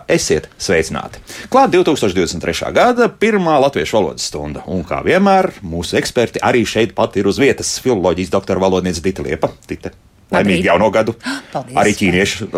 dzīvot. Esiet sveicināti! Klāt 2023. gada pirmā latviešu valodas stunda, un kā vienmēr, mūsu eksperti arī šeit pat ir uz vietas - filoloģijas doktora valodniece Dita Liepa. Dita. Laimīgu jauno gadu. Paldies. Arī ķīnieši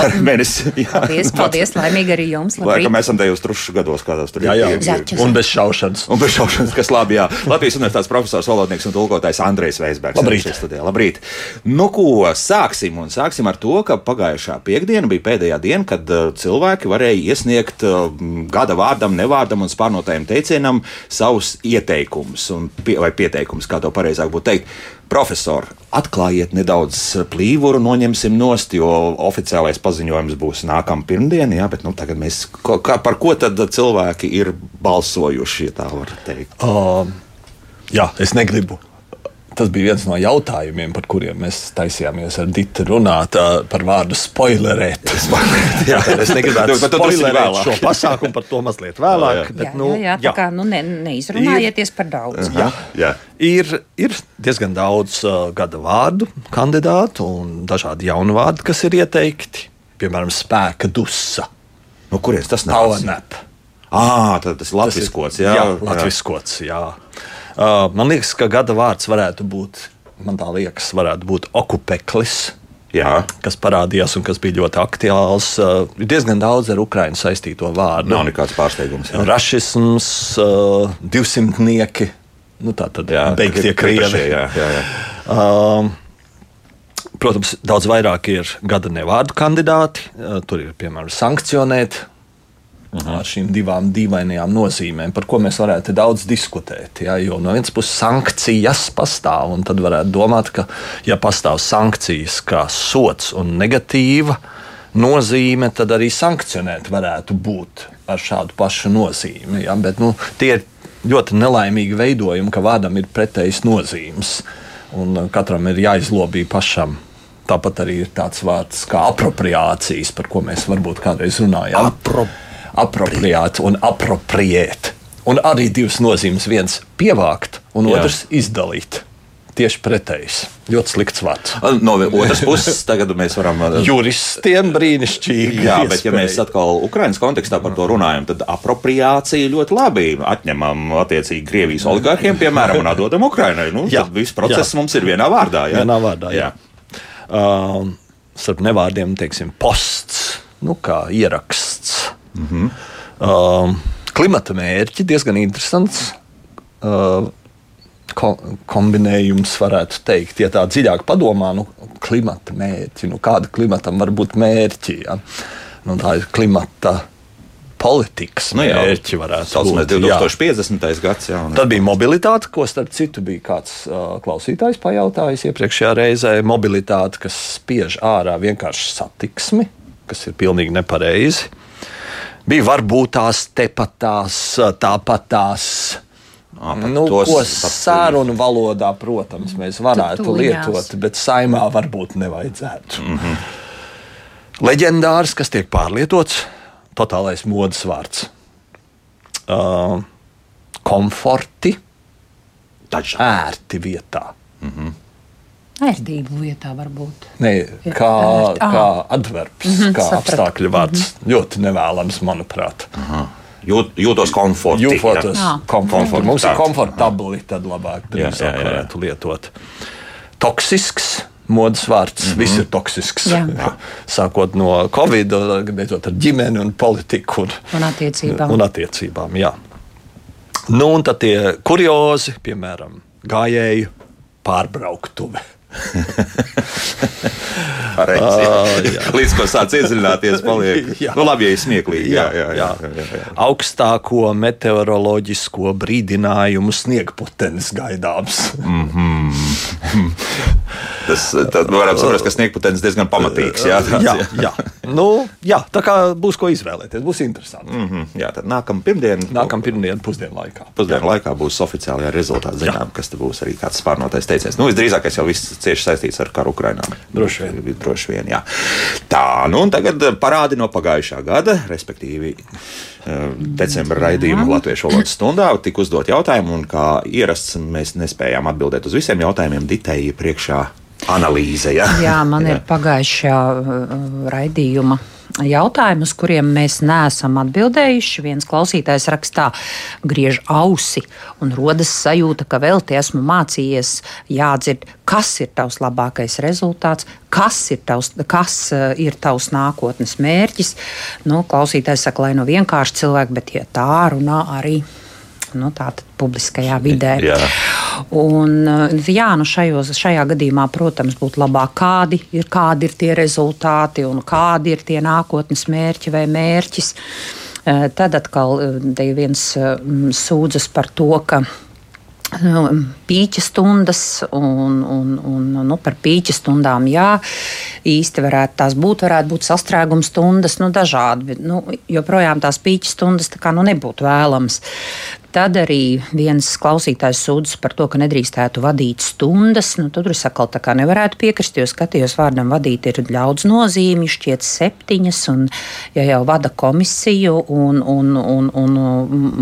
ar mēnesi. Jā. Paldies, paldies, laimīgi arī jums. Lai, ka mēs esam tajos trušu gados, kādos tur Jā, jā. Zaķus. Un bez šaušanas. Un bez šaušanas, kas labi, jā. Latvijas universitātes profesors, valodnieks un tulkotājs Andrejs Veisbergs. Labrīt. Studijā. Labrīt. Nu, ko sāksim? Un sāksim ar to, ka pagājušā piekdiena bija pēdējā diena, kad uh, cilvēki varēja iesniegt uh, gada vārdam, nevārdam un spārnotajam teicienam savus ieteikumus un pie, vai pieteikumus, kā to pareizāk būtu teikt. Profesor, atklājiet nedaudz plīvuru, noņemsim nost, jo oficiālais paziņojums būs nākamā pirmdiena. Jā, bet nu, tagad mēs kā, par ko tad cilvēki ir balsojuši, ja tā var teikt? Uh, jā, es negribu. Tas bija viens no jautājumiem, par kuriem mēs taisījāmies ar Dita runāt par vārdu spoilerēt. jā, es negribētu spoilerēt šo pasākumu, par to mazliet vēlāk. Jā, jā. Bet, Jā, nu, jā, jā, tā kā nu, ne, neizrunājieties par daudz. Jā, jā. Ir, ir diezgan daudz uh, gada vārdu kandidātu un dažādi jaunu vārdu, kas ir ieteikti. Piemēram, spēka dusa, Nu, kurienes tas power nāk? nap. Ah, tas ir latviskots, jā. jā, latviskots, jā. Uh, man liekas, ka gada vārds varētu būt, man tā liekas, varētu būt okupeklis. Jā, Kas parādījās un kas bija ļoti aktuāls. Uh, ir diezgan daudz ar Ukraiņu saistīto vārdu. nav nekāds pārsteigums. Jā. Rašisms, uh, divsimtnieki, nu, tā tad Jā, beigtie krievi. Jā, jā, jā. Um, protams, daudz vairāk ir gada nevārdu kandidāti. Uh, Tur ir piemēram sankcionēt. Ar šīm divām dīvainajām nozīmēm, par ko mēs varētu daudz diskutēt. Ja, jo no vienas puses sankcijas pastāv, un tad varētu domāt, ka, ja pastāv sankcijas kā sots un negatīva nozīme, tad arī sankcionēt varētu būt ar šādu pašu nozīmi. Ja, bet nu, tie ir ļoti nelaimīgi veidojumi, ka vārdam ir pretējas nozīmes. Un katram ir jāizlobī pašam. Tāpat arī ir tāds vārds kā apropriācijas, par ko mēs varbūt kādreiz runājām. Apro... Apropriēt un apropriēt. Un arī divas nozīmes. Viens - pievākt, un Jā. otrs - izdalīt. Tieši pretējs. Ļoti slikts vārds. No otras puses, tagad mēs varam. Juristiem brīnišķīgi. Jā, bet ja iespēja. mēs atkal Ukraiņas kontekstā par to runājam, tad apropriācija ļoti labi atņemam attiecīgi Krievijas oligarkiem, piemēram, un atdodam Ukraiņai. Nu, Jā, viss process jā. mums ir vienā vārdā. Jā? Vienā vārdā, jā. Um, starp nevārdiem, teiksim, posts, nu, kā ieraksts. -hmm. um, klimata mērķi diezgan interesants. Uh, ko, kombinējums, varētu teikt, ja tā dziļāk padomā, nu, klimata mērķi, nu, kāda klimatam var būt mērķi. Ja? Nu, tā ir klimata politikas Nu, jā, mērķi, varētu Saucamais būt. jā. 2050. gads. Jā, Tad bija mobilitāte, ko starp citu bija kāds uh, klausītājs pajautājis iepriekšējā reizē. Mobilitāte, kas spiež ārā vienkārši satiksmi, kas ir pilnīgi nepareizi. Bija varbūt tās tepatās, tāpatās. Ā, pat Nu, tos- ko sārunu valodā, protams, mēs varētu Tuliņās. lietot, bet saimā varbūt nevajadzētu. Mm -hmm. Leģendārs, kas tiek pārlietots, totālais modes vārds. Uh, komforti, Taču. ērti vietā. Ērtību vietā varbūt. Ir kā, kā Aha. adverbs, mm -hmm, kā sapratu. apstākļu vārds. Mm -hmm. Ļoti nevēlams, manuprāt. Jūt, jūtos komfortī. Jūtos komfortabli. Mums ir komfortabli, tad labāk Jā, jā, jā. varētu lietot. Toksisks. Modes vārds, mm -hmm. viss ir toksisks. Jā. Jā. Sākot no Covid, beidzot ar ģimeni un politiku un, Un attiecībām. un attiecībām. Jā. Nu, un tad tie kuriozi, piemēram, gājēju pārbrauktuve. Pareizi, jā. Līdz ko sāc iedziļināties, paliek. Jā. Nu, labi, ja smieklīgi. Jā, jā, jā. jā, jā, jā. Augstāko meteoroloģisko brīdinājumu sniegputenis gaidāms. Tas tad varam saprast, ka sniegputens diezgan pamatīgs. Jā, tāds, jā, jā. Nu, jā, tā kā būs ko izvēlēties, būs interesanti. Mm. Mhm, jā tad nākamā pirmdiena. Nākamā pirmdiena, pusdienu laikā. Pusdienu laikā būs oficiāli rezultāti. Zinām, kas tur būs arī kāds pārnotais teiciens. Nu, visdrīzākais jau viss cieši saistīts ar karu Ukrajinā. Droši vien. Droši vien jā. Tā, nu un tagad parādi no pagājušā gada, respektīvi eh, decembra raidījuma Latviešu valodas stundā, tika uzdot jautājumu, un kā ierasts mēs nespējām atbildēt uz visiem jautājumiem. Ditēji priekšā analīze. Ja? Jā, man ir pagājušā uh, raidījuma jautājumi, uz kuriem mēs neesam atbildējuši. Viens klausītājs rakstā, griež ausi un rodas sajūta, ka vēl te esmu mācījies jādzird, kas ir tavs labākais rezultāts, kas ir tavs, kas uh, ir tavs nākotnes mērķis. Nu, klausītājs saka, lai nu vienkārši cilvēki, bet ja tā runā arī nu, tātad publiskajā vidē. Jā. Un, eh, jā, nu šajos, šajā gadījumā, protams, būtu labāk, kādi ir, kādi ir tie rezultāti un kādi ir tie nākotnes mērķi vai mērķis. Eh, tad atkal eh, viens sūdzas par to, ka nu, pīķa stundas, un, un, un nu, par pīķa stundām, jā, īsti varētu tās būt, varētu būt sastrēguma stundas, nu, dažādi. Nu, joprojām tās pīķa stundas tā kā nu, nebūtu vēlamas. Tad arī viens klausītājs sūdzas par to, ka nedrīkstētu vadīt stundas. Nu, tur es atkal tā kā nevarētu piekrist, jo skatījos vārdam vadīt ir daudz nozīmju, šķiet septiņas, un ja jau vada komisiju un, un, un, un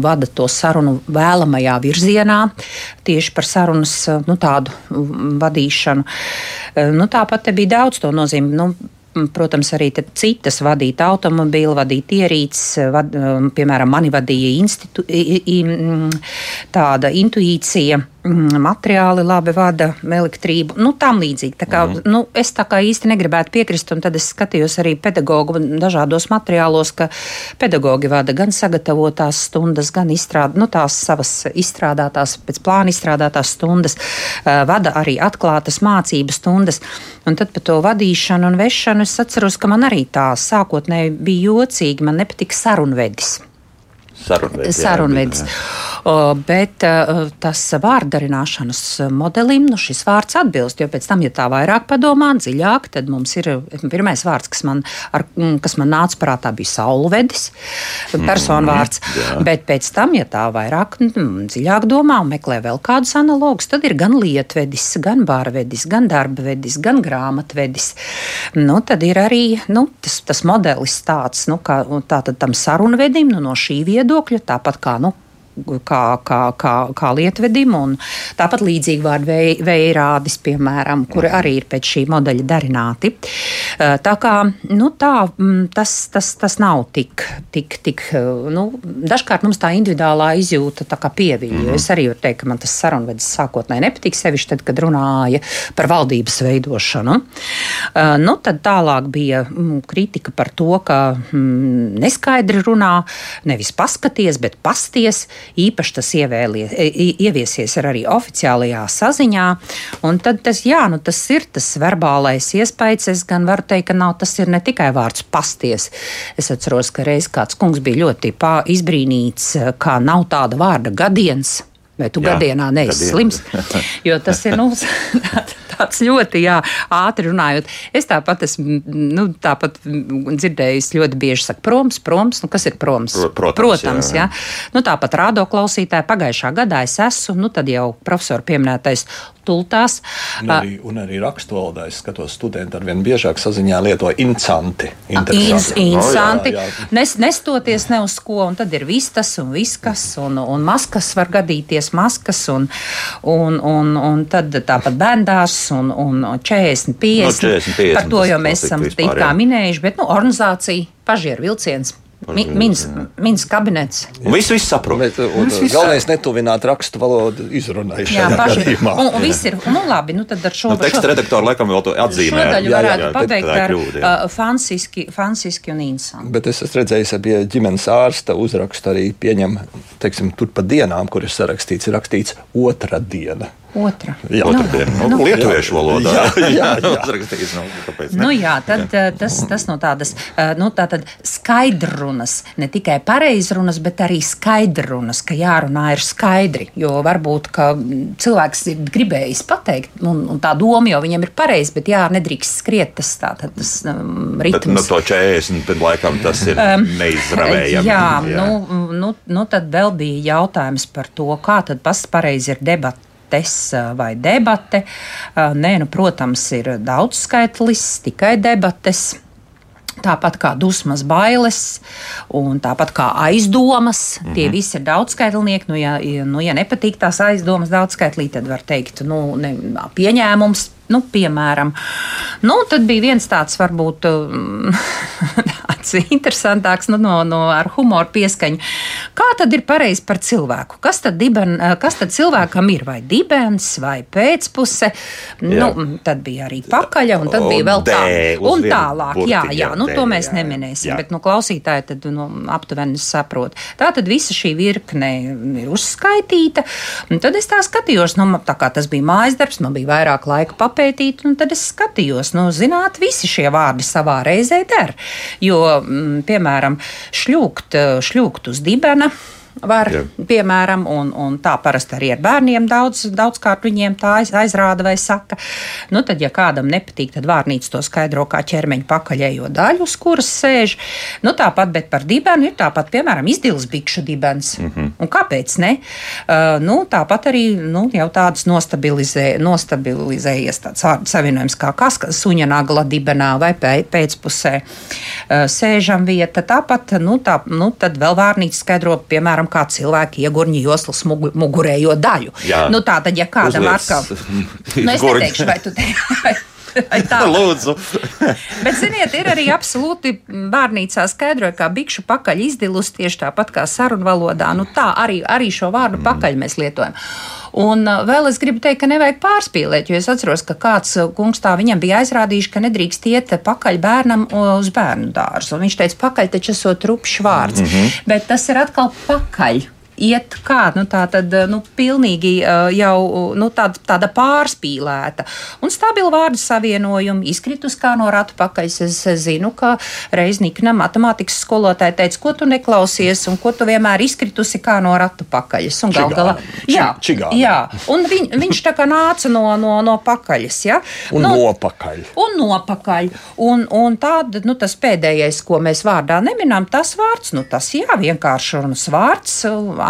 vada to sarunu vēlamajā virzienā, tieši par sarunas nu, tādu vadīšanu. Nu, tāpat te bija daudz to nozīmi. Nu, protams, arī citas vadīt automobīlu, vadīt ierīces, vad, piemēram, mani vadīja institu, tāda intuīcija. Mm, materiāli labi vada elektrību, nu, tam līdzīgi. Tā kā, mm. nu, es tā kā īsti negribētu piekrist, un tad es skatījos arī pedagogu dažādos materiālos, ka pedagogi vada gan sagatavotās stundas, gan izstrād, nu, tās savas izstrādātās, pēc plāna izstrādātās stundas, vada arī atklātas mācību stundas. Un tad par to vadīšanu un vešanu es atceros, ka man arī tā sākotnēji bija jocīgi, man nepatika sarunvedis. Sarunvedis. Sarunvedis. Bet tas vārdarināšanas modelim, nu šis vārds atbilst, jo pēc tam, ja tā vairāk padomā, dziļāk, tad mums ir pirmais vārds, kas man, ar, kas man nāca prātā, bija saulvedis, personu vārds. Mm, jā. bet pēc tam, ja tā vairāk mm, dziļāk domā un meklē vēl kādus analogus, tad ir gan lietvedis, gan bārvedis, gan darbavedis, gan grāmatvedis. Nu, tad ir arī nu, tas, tas modelis tāds, nu, kā, tā, tam sarunvedim nu, no šī viedokļa viedokļa, tāpat kā nu, kā, kā, kā, kā lietvedim, un tāpat līdzīgi vārdu vējrādis, piemēram, kuri arī ir pēc šī modeļa darināti. Eh, tā kā nu, tā, mm, tas, tas, tas nav tik, tik, tik eh, nu, dažkārt mums tā individuālā izjūta tā kā pieviļ. Mm -hmm. Es arī varu teikt, ka man tas sarunvedis sākotnēji nepatīk, sevišķi tad, kad runāja par valdības veidošanu. Eh, nu, tad tālāk bija mm, kritika par to, ka mm, neskaidri runā, nevis paskaties, bet pasties. Īpaši tas ievēlies, ieviesies arī oficiālajā saziņā. Un tad tas, jā, nu, tas ir tas verbālais iespējas. Es gan varu teikt, ka nav, tas ir ne tikai vārds pasties. Es atceros, ka reiz kāds kungs bija ļoti izbrīnīts, kā nav tāda vārda gadiens. Vai tu jā, gadienā neesi slims? Jo tas ir nu, tāds ļoti jā, ātri runājot. Es tāpat esmu nu, tāpat dzirdējis ļoti bieži saka, proms, proms. Nu, kas ir proms? Protams, Protams jā. jā. Nu, tāpat rādo klausītāji. Pagājušā gadā es esmu, nu tad jau profesora pieminētais tultās. Un arī, un arī raksturvalodā es skatos, studenti ar vien biežāk saziņā lieto incanti. Interesanti. Incanti. Jā. Nes, nestoties ne uz ko, un tad ir vistas un viskas, un, un maskas var gadīties maskas, un, un, un, un tad tāpat bēndās, un, un 40, 50. No 40, 50 Par to jau mēs esam tikā minējuši, bet nu, organizācija, pažieru vilciens Mins kabinets. Viss, viss saprot. Bet, un, un, galvenais netuvināt rakstu valodu izrunai. Jā, paši. Un, un viss ir, nu labi, nu tad ar šo. Nu, teksta redaktori laikam vēl to atzīmē. Šo daļu varētu jā, jā, pabeigt ar kļūda, uh, Franciski, Franciski un Insan. Bet es esmu redzējis, ka pie ģimenes ārsta uzrakstu arī pieņem, teiksim, tur pa dienām, kur ir sarakstīts, ir rakstīts otra diena. Otra. Jā, otra diena. Nu, nu, lietuviešu valodā. Jā, jā, jā. Uzrakstījis, nu, kāpēc ne? Nu, jā, tad jā. tas, tas no tādas, nu, tātad skaidrunas, ne tikai pareizrunas, bet arī skaidrunas, ka jārunā ir skaidri, jo varbūt, ka cilvēks ir gribējis pateikt, un, un tā doma jau viņam ir pareiza, bet jā, nedrīkst skriet tas tātad tas um, ritms. Bet, nu, to 40, tad laikam tas ir um, neizravējami. Jā, jā. Nu, nu, nu, tad vēl bija jautājums par to, kā tad pareizi ir debata debates vai debate. Nē, nu, protams, ir daudzskaitlis, tikai debates. Tāpat kā dusmas, bailes, un tāpat kā aizdomas, mm -hmm. tie mhm. visi ir daudzskaitlinieki. Nu, ja, nu, ja nepatīk tās aizdomas daudzskaitlī, tad var teikt, nu, ne, pieņēmums, nu, piemēram. Nu, tad bija viens tāds, varbūt, tāds tāds interesantāks, nu, no, no ar humoru pieskaņu. Kā tad ir pareizi par cilvēku? Kas tad, diben, kas tad cilvēkam ir? Vai dibens, vai pēcpuse? Jā. Nu, tad bija arī pakaļa, un tad bija vēl tā. Un tālāk, burti, jā, jā, nu, to mēs jā, neminēsim, jā. bet nu, klausītāji tad nu, aptuveni saprot. Tā tad visa šī virkne ir uzskaitīta. Tad es tā skatījos, nu, tā kā tas bija mājas darbs, man bija vairāk laika papētīt, un tad es skatījos, nu, zināt, visi šie vārdi savā reizē der. Jo, mm, piemēram, šļūkt, šļūkt uz dibena var, Jā. piemēram, un, un tā parasti arī ar bērniem daudz, daudzkārt viņiem tā aiz, aizrāda vai saka. Nu, tad, ja kādam nepatīk, tad vārnīca to skaidro kā ķermeņa pakaļējo daļu, uz kuras sēž. Nu, tāpat, bet par dibenu ir tāpat, piemēram, izdils bikšu dibens. Mm -hmm. Un kāpēc ne? Uh, nu, tāpat arī nu, jau tādas nostabilizē, nostabilizējies tāds vārdu savienojums kā kas, suņa nagla dibenā vai pēcpusē uh, sēžam vieta. Tāpat, nu, tā, nu, tad vēl vārnīca skaidro, piemēram, piemēram, kā cilvēki iegurņi joslas mugurējo daļu. Jā. Nu, tā tad, ja kādam atkal, nu, es neteikšu, vai tu te. Lūdzu. Bet, ziniet, ir arī absolūti bērnīcā skaidroja, kā bikšu pakaļ izdilus tieši tāpat kā sarunvalodā. Nu, tā arī, arī šo vārdu pakaļ mēs lietojam. Un uh, vēl es gribu teikt, ka nevajag pārspīlēt, jo es atceros, ka kāds uh, kungs tā viņam bija aizrādījis, ka nedrīkst iet pakaļ bērnam uz bērnu dārzu. Un viņš teica, pakaļ taču esot rupšs vārds, mm -hmm. bet tas ir atkal pakaļ iet kā nu, tā tad, nu, pilnīgi jau nu, tāda, tāda pārspīlēta. Un stabila vārdu savienojuma izkritus kā no ratu pakaļ. Es, zinu, ka Reiznikna matemātikas skolotāja teica, ko tu neklausies un ko tu vienmēr izkritusi kā no ratu pakaļas. Un gal galā, jā, čigāna. jā, un viņ, viņš tā kā nāca no, no, no pakaļas, ja? Un nu, nopakaļ. Un nopakaļ. Un, un tāda, nu, tas pēdējais, ko mēs vārdā neminām, tas vārds, nu, tas jā, vienkārši runas vārds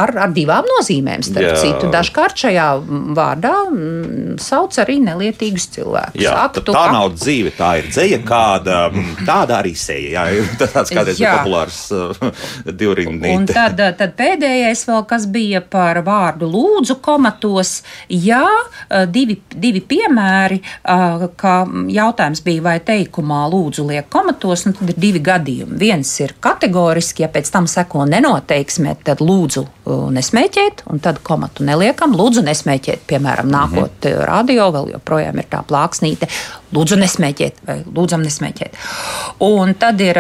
ar, ar divām nozīmēm. Starp Jā. citu, dažkārt šajā vārdā m, mm, sauc arī nelietīgus cilvēkus. Jā, Aktu, tā ak... nav dzīve, tā ir dzēja, kāda tāda arī seja. Jā, tāds kādreiz bija populārs uh, divrindnīte. Un tad, uh, tad pēdējais vēl, kas bija par vārdu lūdzu komatos, jā, uh, divi, divi piemēri, ka jautājums bija, vai teikumā lūdzu liek komatos, un tad ir divi gadījumi. Viens ir kategoriski, ja pēc tam seko nenoteiksmē, tad lūdzu nesmēķēt, un tad komatu neliekam. Lūdzu, nesmēķēt, piemēram, nākot mm -hmm. radio, vēl joprojām ir tā plāksnīte. Lūdzu, nesmēķēt, vai lūdzam, nesmēķēt. Un tad ir,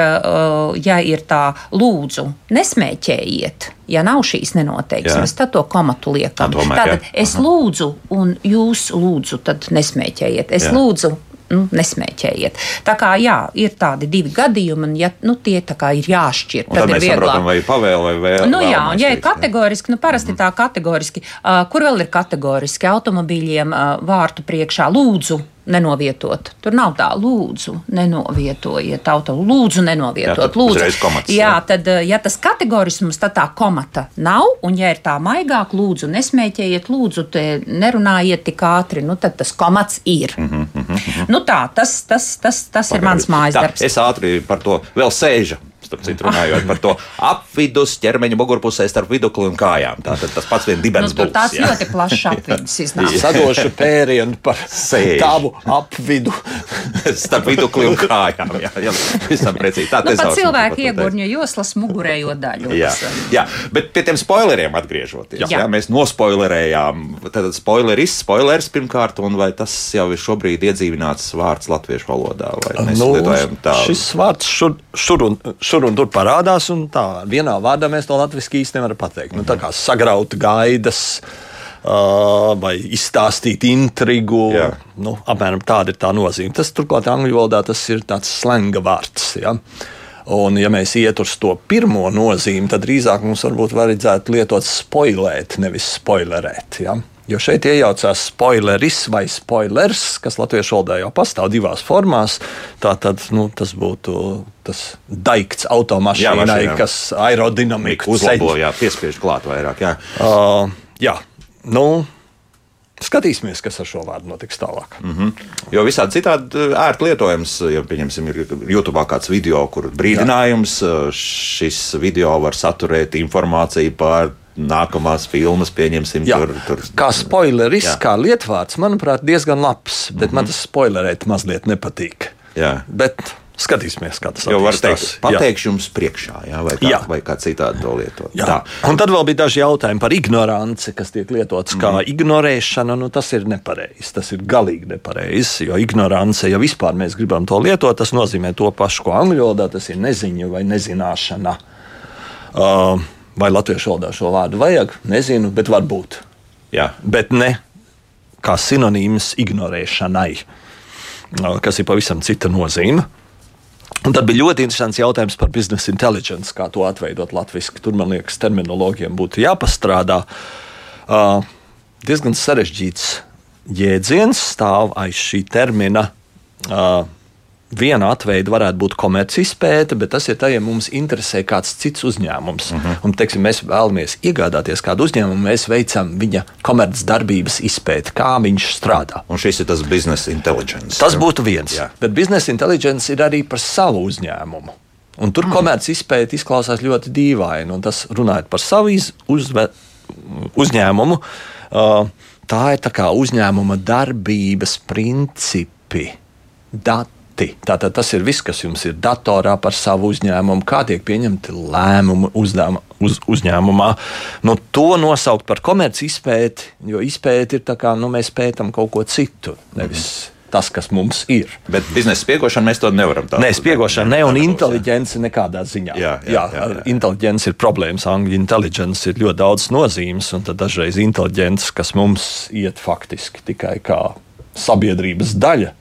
ja ir tā, lūdzu, nesmēķējiet. Ja nav šīs nenoteiksmes, tad to komatu liekam. Tomēr, Tātad jā. es lūdzu, un jūs lūdzu, tad nesmēķējiet. Es jā. lūdzu, nu, nesmēķējiet. Tā kā jā, ir tādi divi gadījumi, un ja, nu, tie ir jāšķir. Un tad, tad ir vieglāk. Saprotam, vai pavēl vai vēl. Nu, jā, un ja ir kategoriski, nu, parasti mm. tā kategoriski, uh, kur vēl ir kategoriski automobīļiem uh, vārtu priekšā lūdzu nenovietot. Tur nav tā, lūdzu, nenovietojiet auto, lūdzu, nenovietot. Jā, lūdzu. Komats, jā, jā, tad, ja tas kategorisms, tad tā komata nav, un ja ir tā maigāk, lūdzu, nesmēķējiet, lūdzu, nerunājiet tik ātri, nu tad tas komats ir. Mm -hmm, mm -hmm. Nu tā, tas, tas, tas, tas Pagaidzi. ir mans mājas darbs. Es ātri par to vēl sēžu starp citu, runājot par to apvidus ķermeņa mugurpusē starp vidukli un kājām. Tātad tas pats viens dibens nu, būs. Tas ļoti plašs apvidus iznāk. Sadošu pērienu par Sēž. tavu apvidu. starp vidukli un kājām. Jā, jā visam precīzi. Tā nu, pat cilvēki iegurņo joslas mugurējo daļu. Jā, jā, bet pie tiem spoileriem atgriežoties. Jā. Jā, mēs nospoilerējām. Tad spoileris, spoilers pirmkārt, un vai tas jau ir šobrīd iedzīvināts vārds latviešu valodā? Vai mēs nu, lietojam tā? Šis vārds šur, šur un šur tur un tur parādās. Un tā, vienā vārdā mēs to latviešu īsti nevaram pateikt. Nu, tā kā sagraut gaidas. Uh, vai izstāstīt intrigu. Jā. Nu, apmēram tāda ir tā nozīme. Tas turklāt angļu valodā tas ir tāds slenga vārds. Ja? Un, ja mēs iet uz to pirmo nozīmi, tad drīzāk mums varbūt vajadzētu lietot spoilēt, nevis spoilerēt. Ja? Jo šeit iejaucās spoileris vai spoilers, kas latviešu valodā jau pastāv divās formās. Tātad nu, tas būtu tas daikts automašīnai, jā, kas aerodinamiku uzlabo, jā, piespiež klāt vairāk. Jā, uh, jā. Nu, Skatīsimies, kas ar šo vārdu notiks tālāk. Mm -hmm. Jo visādi citādi ērti lietojams, ja pieņemsim, ir YouTube kāds video, kur brīdinājums, Jā. Šis video var saturēt informāciju par nākamās filmas, pieņemsim, jā. tur, tur. Kā spoileris, jā. kā lietvārds, manuprāt, diezgan labs, bet mm -hmm. man tas spoilerēt mazliet nepatīk. Jā. Bet Skatīsimies, kā tas. Jā. pateikšu jums priekšā, jā, vai, kā, Jā. vai kā citādi to lietot. Un tad vēl bija daži jautājumi par ignoranci, kas tiek lietots kā Mhm. mm. ignorēšana. Nu, tas ir nepareizi. Tas ir galīgi nepareizi. Jo ignorance, ja vispār mēs gribam to lietot, tas nozīmē to pašu, ko angļu valodā tas ir neziņa vai nezināšana. Uh, vai latviešu valodā šo vārdu vajag? Nezinu, bet varbūt. Jā. Bet ne kā sinonīms ignorēšanai, kas ir pavisam cita nozīme. Un tad bija ļoti interesants jautājums par biznesa intelligence, kā to atveidot latviešu. Tur, man liekas, terminoloģiem būtu jāpastrādā. Uh, diezgan sarežģīts jēdziens stāv aiz šī termina. Uh, Viena atveida varētu būt komercizpēta, bet tas ir tā, ja mums interesē kāds cits uzņēmums. Uh -huh. Un, teiksim, mēs vēlamies iegādāties kādu uzņēmumu, mēs veicam viņa komercdarbības izpēti, kā viņš strādā. Un šis ir tas biznesa intelligence. Tas būtu viens. Jā. Bet biznesa intelligence ir arī par savu uzņēmumu. Un tur mm. komerces izpēta izklausās ļoti dīvaini. un Tas runājot par savu iz, uzve, uzņēmumu, uh, tā ir tā kā uzņēmuma darbības principi, dati. Tātad tas ir viss, kas jums ir datorā par savu uzņēmumu, kā tiek pieņemti lēmumi uzdāma, uz, uzņēmumā. Nu, to nosaukt par komerci izpēti, jo izpēti ir tā kā nu, mēs pētām kaut ko citu, nevis mm. tas, kas mums ir. Bet biznesa spiegošana mēs to nevaram tādu. Nē, spiegošana ne un inteliģence nekādā ziņā. Jā, jā, jā, jā, jā. inteliģence ir problēmas. Angļu intelligence ir ļoti daudz nozīmes, un tad dažreiz inteliģence, kas mums iet faktiski tikai kā sabiedrības daļa.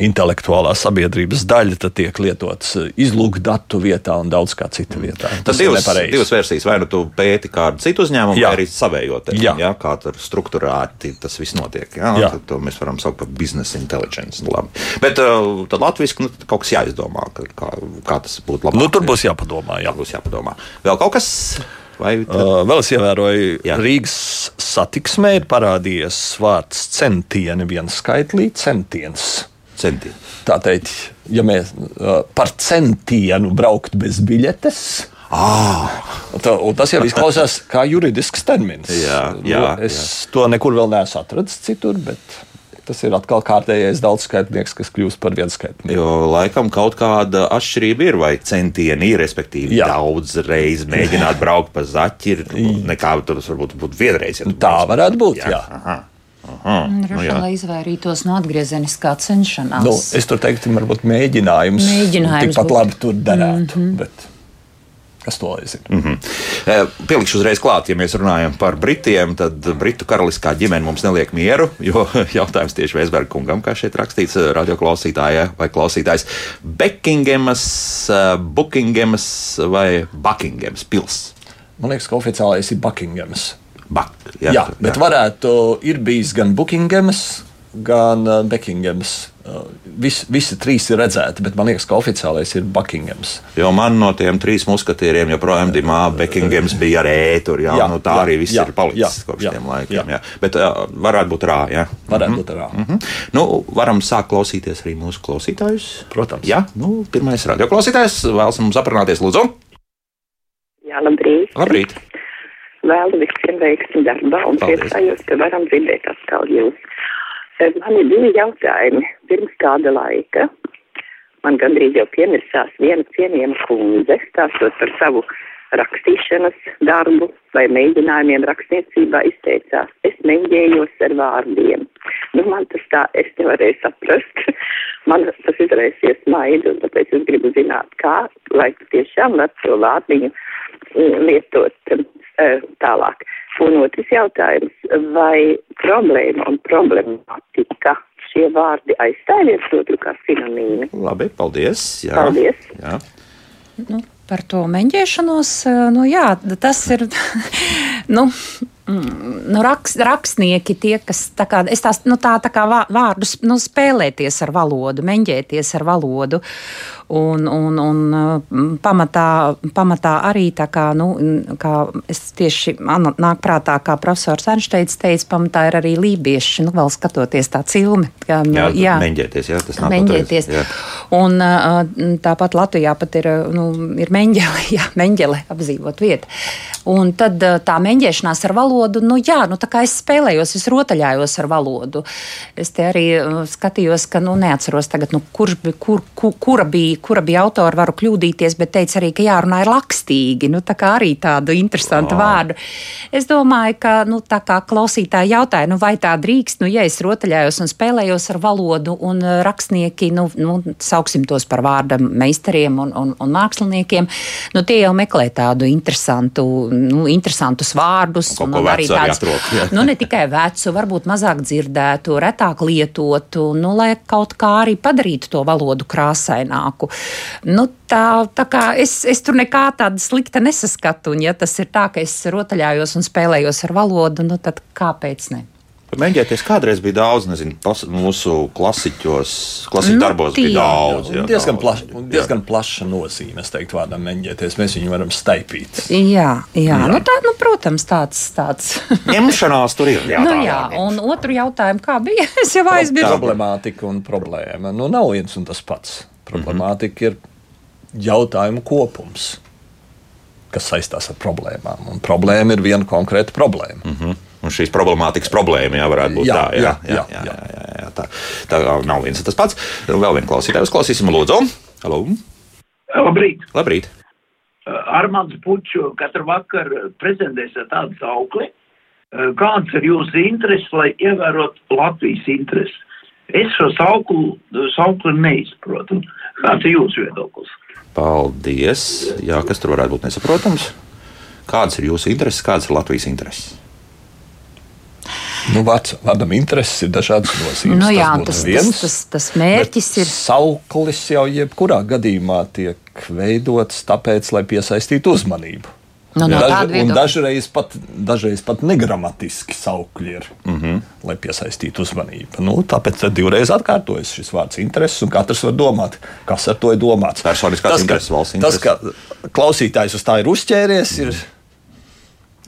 Intelektuālā sabiedrības daļa tad tiek lietots izlūkdatu vietā un daudz kā cita vietā. Tas ir divas, nepareizi. divas versijas. Vai nu tu pēti kādu citu uzņēmumu, Jā. vai arī savējo teiksim, Jā. jā, kā tur struktūrāti tas viss notiek. Jā, Jā. Tad, to mēs varam saukt par biznesa intelligence. Nu, labi. Bet uh, tad latviešu nu, kaut kas jāizdomā, kā, kā tas būtu labi. Nu, tur būs jāpadomā. Jā. būs jāpadomā. Vēl kaut kas? Vai tad... Uh, vēl es ievēroju, ka Rīgas satiksmē ir parādījies vārds centieni, viens skaitlī centiens. Centieni? Tā teikt, ja mēs par centienu braukt bez biļetes. Ah, Tā, tas jau izklausās kā juridisks termins. Jā, Nu, jā, es jā. to nekur vēl neesmu atradzis citur, bet tas ir atkal kārtējais daudzskaitnieks, kas kļūst par vienskaitnieku. jo laikam kaut kāda atšķirība ir, vai centieni ir, respektīvi, Jā. daudz reizes mēģināt braukt pa zaķi, nekā tur varbūt būtu vienreiz. Ja tu Tā brauc. varētu būt. Jā. Jā. Aha. Aha. Nu, Droši vien, lai izvairītos no atgriezeniskā cenšanās. Nu, es tur teiktu, varbūt mēģinājums. Mēģinājums Tikpat būtu. labi tur derētu. Mm -hmm. bet Kas to lai zina? Mm -hmm. Eh, Pielikšu uzreiz klāt, ja mēs runājam par Britiem, tad Britu karaliskā ģimene mums neliek mieru. Jo jautājums tieši Vēsberga kungam, kā šeit rakstīts, eh, radioklausītājai vai klausītājs. Bekingemas, eh, Bukingemas vai Bukingemas pils? Man liekas, ka oficiālais ir Buckinghams. Bak, Jā, jā, bet jā. varētu ir bijis gan Buckinghams, gan uh, Bekinghams. Uh, vis, visi trīs ir redzēti, bet man liekas, ka oficiālais ir Buckinghams. Jo man no tiem trīs muskatieriem joprojām dimā Bekingams bija ar ēturu. Jā, jā, nu, tā jā, arī viss jā, ir palicis jā, kopš jā, tiem laikiem. Jā. jā. Bet uh, varētu būt rā. Jā. Varētu būt tā. Mhm. Nu, varam sākt klausīties arī mūsu klausītājus. Protams. Jā, nu, pirmais radioklausītājs vēlas mums aprunāties, lūdzu. Jā, labrīt. Labrīt! Vēlu visiem veiksmi darbā un priecājos, ka varam dzirdēt atkal jūs. Eh, Man ir divi jautājumi. Pirms kāda laika man gandrīz jau piemirsās viena cienījama kundze, stāstot par savu rakstīšanas darbu vai mēģinājumiem rakstniecībā izteicās. Es mēģējos ar vārdiem. Nu, man tas tā, es nevarēju saprast. Man tas izraisīja smaidu, un tāpēc es gribu zināt, kā, lai tiešām var šo vārdiņu mm, lietot eh, tālāk. Un otrs jautājums, vai problēma un problemātika šie vārdi aizstāv viens otru kā sinonīmi? Labi, paldies! Jā. Paldies. Jā. Nu, par to meņģēšanos, eh, nu, jā, tas ir. nu, mm, nu, rakst, rakstnieki, tie, kas tā kā, tās, nu, tā, tā kā vā- vārdus nu, spēlēties ar valodu, meņģēties ar valodu. Un, un, un pamatā, pamatā arī tā kā, nu, kā es tieši man nāk prātā, kā profesors Einsteins teica, pamatā ir arī lībieši, nu, vēl skatoties tā cilmi. Kā, nu, Jā, meņģēties, jā, tas nav Meņģēties. jā. Un tāpat Latvijā pat ir, nu, ir meņģele, jā, meņģele apdzīvot vietu. Un tad tā mēģināšanās ar valodu, nu jā, nu tā kā es spēlējos, es rotaļājos ar valodu. Es te arī skatījos, ka, nu neatceros tagad, nu, kurš bija, kur, kur, kura bija, kura bija autora, varu kļūdīties, bet teica arī, ka jārunā ir lakstīgi, nu tā kā arī tādu interesantu oh. vārdu. Es domāju, ka, nu tā kā klausītāji jautāja, nu vai tā drīkst, nu ja es rotaļājos un spēlējos ar valodu un rakstnieki, nu, nu sauksim tos par vārda meistariem un, un, un māksliniekiem, nu tie jau meklē tādu interesantu nu, interesantus vārdus. Un, un arī tāds, nu, ne tikai vecu, varbūt mazāk dzirdētu, retāk lietotu, nu, lai kaut kā arī padarītu to valodu krāsaināku. Nu, tā, tā kā es, es tur nekā tāda slikta nesaskatu, un ja tas ir tā, ka es rotaļājos un spēlējos ar valodu, nu, tad kāpēc ne? Mēģināties kādreiz bija daudz, nezinu, pas, mūsu klasiķos, klasiķu nu, darbos tie, bija daudz. Jā, diezgan, plaš, diezgan plaša nozīme, es teiktu, vārdam mēģināties. Mēs viņu varam staipīt. Jā, jā. jā. Nu, tā, nu, protams, tāds. tāds. Ņemšanās tur ir. Jā, nu, jā. un otru jautājumu, kā bija? Es jau aizmirsu. Problemātika un problēma. Nu, nav viens un tas pats. Problemātika mm -hmm. ir jautājumu kopums, kas saistās ar problēmām. Un problēma ir viena konkrēta problēma. Mm -hmm un šīs problemātikas problēma, jā, varētu būt jā, tā. Jā, jā, jā, jā, jā, jā, jā, tā, tā nav viens tas pats. Vēl vienu klausītāju uzklausīsim, lūdzu. Halo! Labrīt! Labrīt. Armāns Puču katru vakaru prezentēs ar tādu saukli. Kāds ir jūsu intereses, lai ievērotu Latvijas intereses? Es šo sauklu, sauklu neizprotu. Kāds ir jūsu viedoklis? Paldies! Jā, kas tur varētu būt nesaprotams? Kādas ir jūsu intereses, kādas ir Latvijas intereses? Nu, vārds, vārdam intereses ir dažādas nozīmes. Nu, jā, tas, viens, tas, tas, tas mērķis ir. Sauklis jau jebkurā gadījumā tiek veidots tāpēc, lai piesaistītu uzmanību. Nu, no Daž, un dažreiz pat, dažreiz pat negramatiski saukļi ir, mm -hmm. lai piesaistītu uzmanību. Nu, tāpēc divreiz atkārtojas šis vārds intereses, un katrs var domāt, kas ar to ir domāts. Personiskās intereses, valsts intereses. Tas, ka klausītājs uz tā ir uzķēries, ir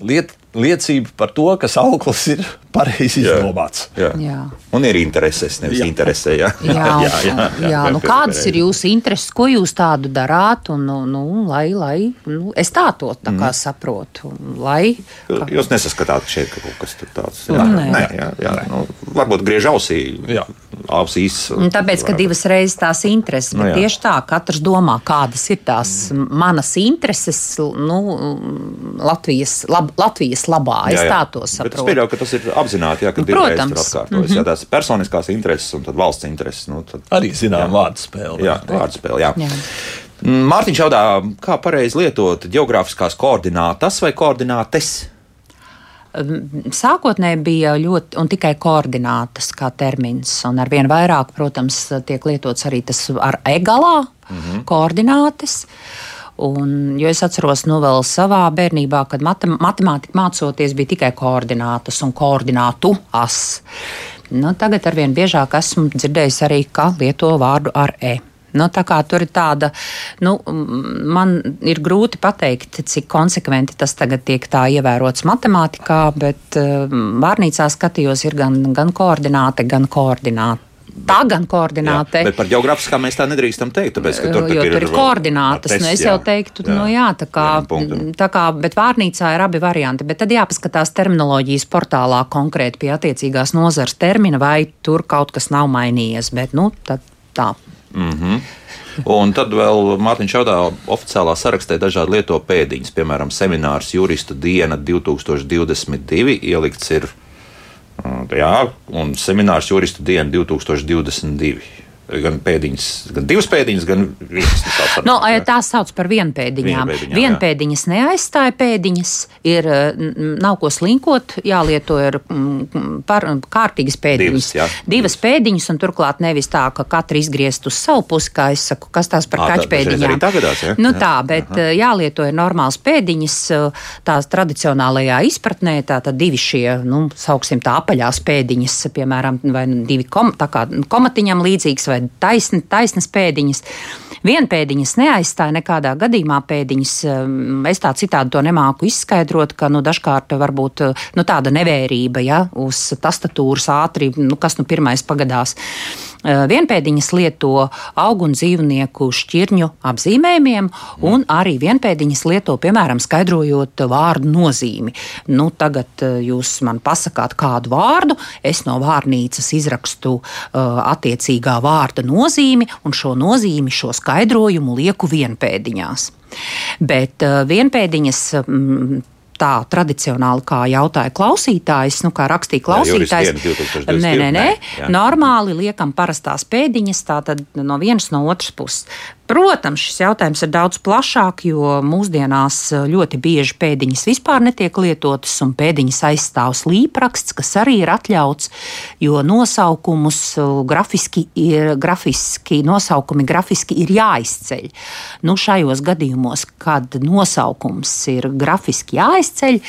lieta liecība par to, ka auglis ir pareizi izdomāts. Jā, jā. Un ir intereses, nevis jā. interesē. Jā, jā, jā, jā, jā, jā. Nu, kādas ir jūsu intereses, ko jūs tādu darāt? Un, nu, nu, lai, lai, nu, es tā to tā kā mm. saprotu. Lai, kā... Jūs nesaskatāt šeit ka kaut kas tāds. Jā, nē, nē, jā, jā. Nu, varbūt griež ausī. Jā. Ausīs, Tāpēc, ka divas reizes tās intereses, bet nu, tieši tā, katrs domā, kādas ir tās mm. manas intereses nu, Latvijas, lab, Latvijas labā. Es jā, jā. tā to saprotu. Bet es pieļauju, ka tas ir apzināti, jā, ka nu, protams, ir atkārtojas. Mm -hmm. Jā, tās personiskās intereses un valsts intereses. Nu, tad, Arī zinām vārdu spēli. Jā, vārdu spēli. Jā. Jā. Mārtiņš jautā, kā pareizi lietot geogrāfiskās koordinātas vai koordinātes? Sākotnēji bija ļoti un tikai koordinātas kā termins, un ar vien vairāk, protams, tiek lietots arī tas ar egalā mm -hmm. koordinātes. Uh, Un, jo es atceros, nu, vēl savā bērnībā, kad matem matemātika mācoties, bija tikai koordinātas un koordinātu as. Nu, tagad arvien biežāk esmu dzirdējis arī, ka lieto vārdu ar e. Nu, tur ir tāda, nu, man ir grūti pateikt, cik konsekventi tas tagad tiek tā ievērots matemātikā, bet uh, vārnīcā skatījos, ir gan, gan koordināte, gan koordināte Tā gan koordināte. Jā, bet par geogrāfiskām mēs tā nedrīkstam teikt, tāpēc, tur, jo, ir, tur ir koordinātas. Tests, nu, es jau teiktu, jā, nu jā, tā kā, tā kā, bet vārnīcā ir abi varianti, bet tad jāpaskatās terminoloģijas portālā konkrēti pie attiecīgās nozars termina, vai tur kaut kas nav mainījies, bet, nu, tad tā. Mm -hmm. Un tad vēl Mārtiņš Čaudā oficiālā sarakstē dažādi lieto pēdiņas, piemēram, seminārs Juristu diena 2022 ielikts ir Jā, un seminārs juristu diena 2022 gan pēdiņas, gan divas pēdiņas, gan vienas. No, nu, tās sauc par vienpēdiņām. Vienpēdiņām, Vienpēdiņas neaizstāja pēdiņas, ir, nav ko slinkot, jālieto ir par, kārtīgas pēdiņas. Divas, jā. Divas pēdiņas, un turklāt nevis tā, ka katra izgriezt uz savu pusi, kā es saku, kas tās par kaķpēdiņām. Tagadās, ja? Nu tā, bet Aha. jālieto ir normāls pēdiņas, tās tradicionālajā izpratnē, tā tad divi šie, nu, sauksim tā apaļās pēdiņas, piemēram, vai divi kom, tā kā komatiņam līdzīgs vai taisni, taisnas pēdiņas. Vienpēdiņas neaizstāja nekādā gadījumā pēdiņas. Um, es tā citādi to nemāku izskaidrot, ka nu, dažkārt var būt nu, tāda nevērība ja, uz tastatūras ātri, nu, kas nu pirmais pagadās. Vienpēdiņas lieto augu un dzīvnieku šķirņu apzīmējumiem, un arī vienpēdiņas lieto, piemēram, skaidrojot vārdu nozīmi. Nu, tagad jūs man pasakāt kādu vārdu, es no vārnīcas izrakstu uh, attiecīgā vārda nozīmi, un šo nozīmi, šo skaidrojumu lieku vienpēdiņās. Bet vienpēdiņas mm, tā tradicionāli, kā jautāja klausītājs, nu, kā rakstīja klausītājs. Jā, nē, nē, nē. Normāli liekam parastās pēdiņas, tātad no vienas no otras puses. Protams, šis jautājums ir daudz plašāks, jo mūsdienās eh, ļoti bieži pēdiņas vispār netiek lietotas, un pēdiņas aizstāv slīpraksts, kas arī ir atļauts, jo nosaukumus eh, grafiski ir, grafiski, nosaukumi grafiski ir jāizceļ. Nu, šajos gadījumos, kad nosaukums ir grafiski jāizceļ,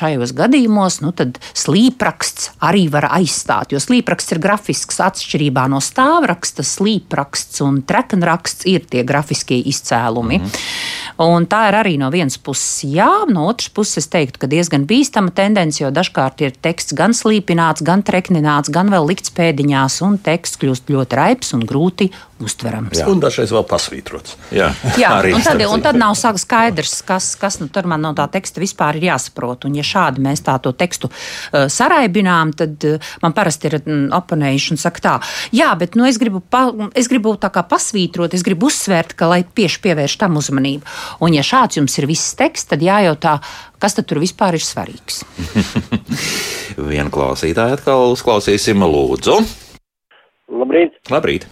šajos gadījumos nu, slīpraksts arī var aizstāt, jo slīpraksts ir grafisks atšķirībā no stāvraksta, slīpraksts un trekenraksts ir tie grafiskie izcēlumi. Mm -hmm. Tā ir arī no vienas puses jā, no otras puses es teiktu, ka diezgan bīstama tendence, jo dažkārt ir teksts gan slīpināts, gan treknināts, gan vēl likts pēdiņās, un teksts kļūst ļoti raips un grūti uztverams. Jā. Un dažreiz vēl pasvītrots. Jā, Jā un, tad, un tad nav skaidrs, kas, kas nu, tur man no tā teksta vispār ir jāsaprot. Un, ja šādi mēs tā to tekstu uh, saraibinām, tad uh, man parasti ir mm, oponējuši un saka tā, jā, bet nu, es gribu, pa, es gribu tā kā pasvītrot, es gribu uzsvērt uzsvērt, ka lai tieši pievērš tam uzmanību. Un, ja šāds jums ir viss teksts, tad jājautā, kas tad tur vispār ir svarīgs. Vienu klausītāju atkal uzklausīsim, lūdzu. Labrīt! Labrīt.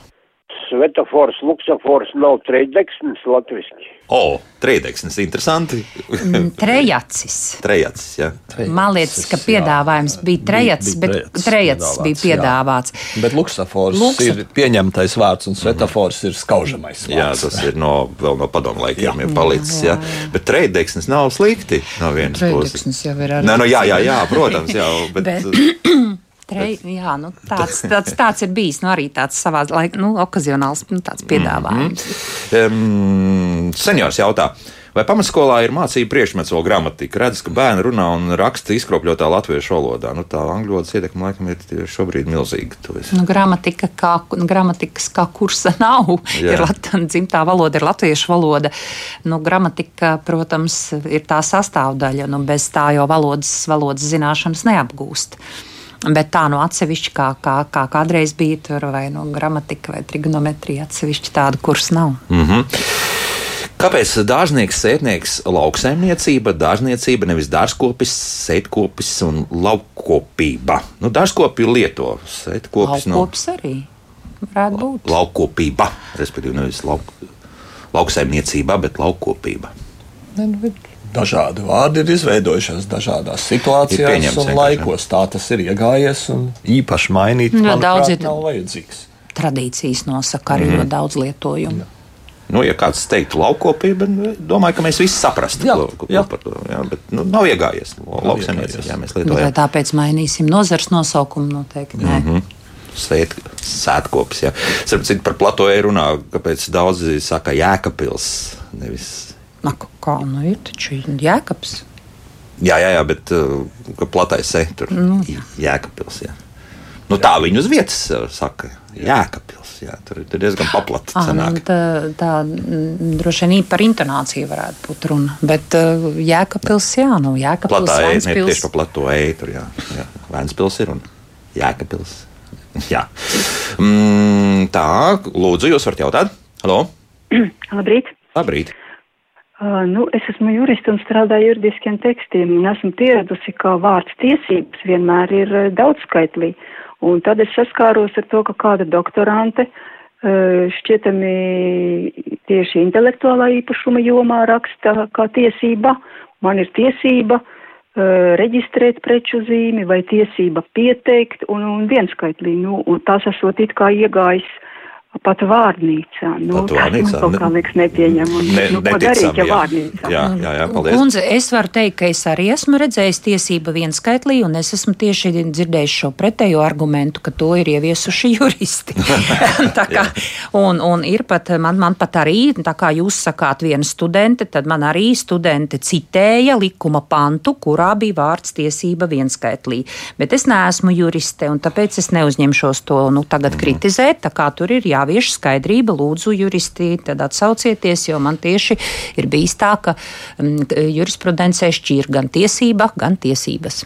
Svetafors, luksafors nav trejdeksnis latviski. O, trījdeksnis, interesanti. Mm, trejacis. trejacis, jā. Trejacis, Man liekas, ka piedāvājums jā. bija trejacis, bet trejacis bija piedāvāts. Jā. Bet luksafors Luksa... ir pieņemtais vārds un svetafors mm. ir skaužamais vārds. Jā, tas ir no, vēl no padomu laikiem jau palicis, jā. jā. jā. Bet trījdeksnis nav slikti no vienas puses. Trījdeksnis jau ir arī. Nē, nu jā, jā, jā, protams, jā. Bet, bet... Trei, jā, nu, tāds, tāds, tāds ir bijis nu, arī tāds savā laikā, nu, okazionāls nu, piedāvājums. Mm -hmm. um, seniors jautā. Vai pamatskolā ir mācība priekšmets vēl gramatika? Redz, ka bērni runā un raksta izkropļotā latviešu valodā. Nu, tā angļu valodas ietekme laikam ir šobrīd milzīga. Nu, gramatika kā, gramatikas kā kursa nav. Jā. Ir lat, dzimtā valoda ir latviešu valoda. Nu, gramatika, protams, ir tā sastāvdaļa. Nu, bez tā jau valodas, valodas zināšanas neapgūst. Bet tā no nu, atsevišķi, kā, kā, kā kādreiz bija tur, vai no nu, gramatika vai trigonometrija, atsevišķi tādu kursu nav. Mm -hmm. Kāpēc dārznieks, sētnieks, lauksaimniecība, dārzniecība, nevis dārzkopis, sētkopis un laukopība? Nu, dārzkopi lieto, sētkopis no laukopis arī. Varētu būt. Laukopība, respektīvi nevis lauk, lauksaimniecība, bet laukopība. Ne, nu, dažādi vārdi ir izveidojušies dažādās situācijās un laikos. Tā tas ir iegājies un īpaši mainīt. Nu, daudz ir vajadzīgs. Tradīcijas nosaka arī mm. ļoti daudz lietojumu. Jā. Nu, ja kāds teiktu laukopība, domāju, ka mēs visi saprastu, jā, ko, ko jā. par to. Jā, bet nu, nav iegājies. Lauksaimniecībā mēs lietojam. Nu, vai tāpēc mainīsim nozars nosaukumu noteikti? Mm -hmm. Svēt, sētkopis. Starp citu, par platoju runā, kāpēc daudzi saka jēkapils, nevis Ak, kā nu ir, taču ir jēkabs. Jā, jā, jā bet uh, platais se tur nu, jā. jēkabils. Jā. Nu, tā viņi uz vietas uh, saka. Jēkabils. Jā, tur ir diezgan. Ah, nu, tā, tā droši vien par intonāciju varētu būt runa. Bet uh, jēkabils, jā, nu, jēkabils. Platā e, ne, tieši pa plato eju tur, jā. jā. Vēnspils ir un jēkabils. jā. Mm, tā, lūdzu, jūs varat jautāt? Halo? Labrīt! Labrīt! Uh, nu, es esmu jurista un strādāju juridiskiem tekstiem, un esmu pieradusi, ka vārds tiesības vienmēr ir uh, daudzskaitlī. Un tad es saskāros ar to, ka kāda doktorante uh, šķietami tieši intelektuālā īpašuma jomā raksta kā tiesība. Man ir tiesība uh, reģistrēt preču zīmi vai tiesība pieteikt un, un vienskaitlī. Nu, un tas esot it kā iegājis Pat vārnīcā. Nu, Pat vārnīcā. Tas man liekas nepieņemami. Ne, nu, neticam, ja vārnīcā. Jā, jā, jā, paldies. Kundze, es varu teikt, ka es arī esmu redzējis tiesību vienskaitlī, un es esmu tieši dzirdējis šo pretējo argumentu, ka to ir ieviesuši juristi. kā, Un, un ir pat, man, man pat arī, tā kā jūs sakāt, viena studente, tad man arī studente citēja likuma pantu, kurā bija vārds tiesība vienskaitlī. Bet es neesmu juriste, un tāpēc es neuzņemšos to nu, tagad mm. kritizēt. Tā kā tur ir jāvieš skaidrība, lūdzu, juristi, tad atsaucieties, jo man tieši ir bijis tā, ka mm, jurisprudencē šķir gan tiesība, gan tiesības.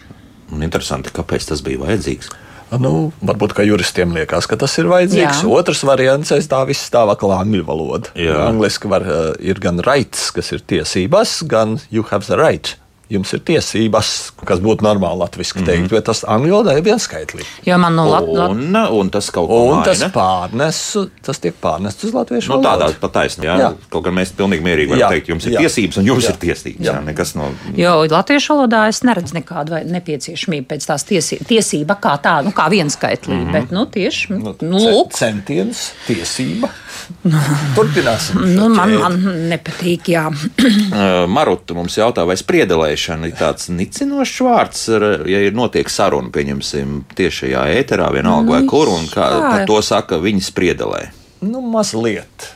Un interesanti, kāpēc tas bija vajadzīgs. Nu, varbūt juristiem liekas, ka tas ir vajadzīgs. Jā. Otrs variants, tā viss stāv aklā angļu valoda. Angliski var, uh, ir gan rights, kas ir tiesības, gan you have the right jums ir tiesības, kas būtu normāli latviešu teikt, mm -hmm. bet tas angļu valodā ir vienskaitlīgi. Jo man no Latvijas un, un tas kaut ko un tas pārnes, tas tiek pārnests uz latviešu nu, valodu. Tādā pat taisnība, jā. jā. Kaut gan mēs pilnīgi mierīgi varam jā. teikt, jums ir jā. tiesības un jums jā. ir tiesības. Jā. Jā, nekas no... Jo latviešu valodā es neredzu nekādu nepieciešamību pēc tās tiesība, tiesība kā tā, nu kā vienskaitlīgi, mm -hmm. bet nu tieši, nu, nu lūk. Centiens, tiesība. Turpināsim. Nu, man, man nepatīk, jā. Maruta mums jautā, vai spriedelēšana ir tāds nicinošs vārds, ja ir notiek saruna, pieņemsim, tiešajā ēterā, vienalga nu, vai kur, un kā par to saka, viņi spriedelē. Nu, mazliet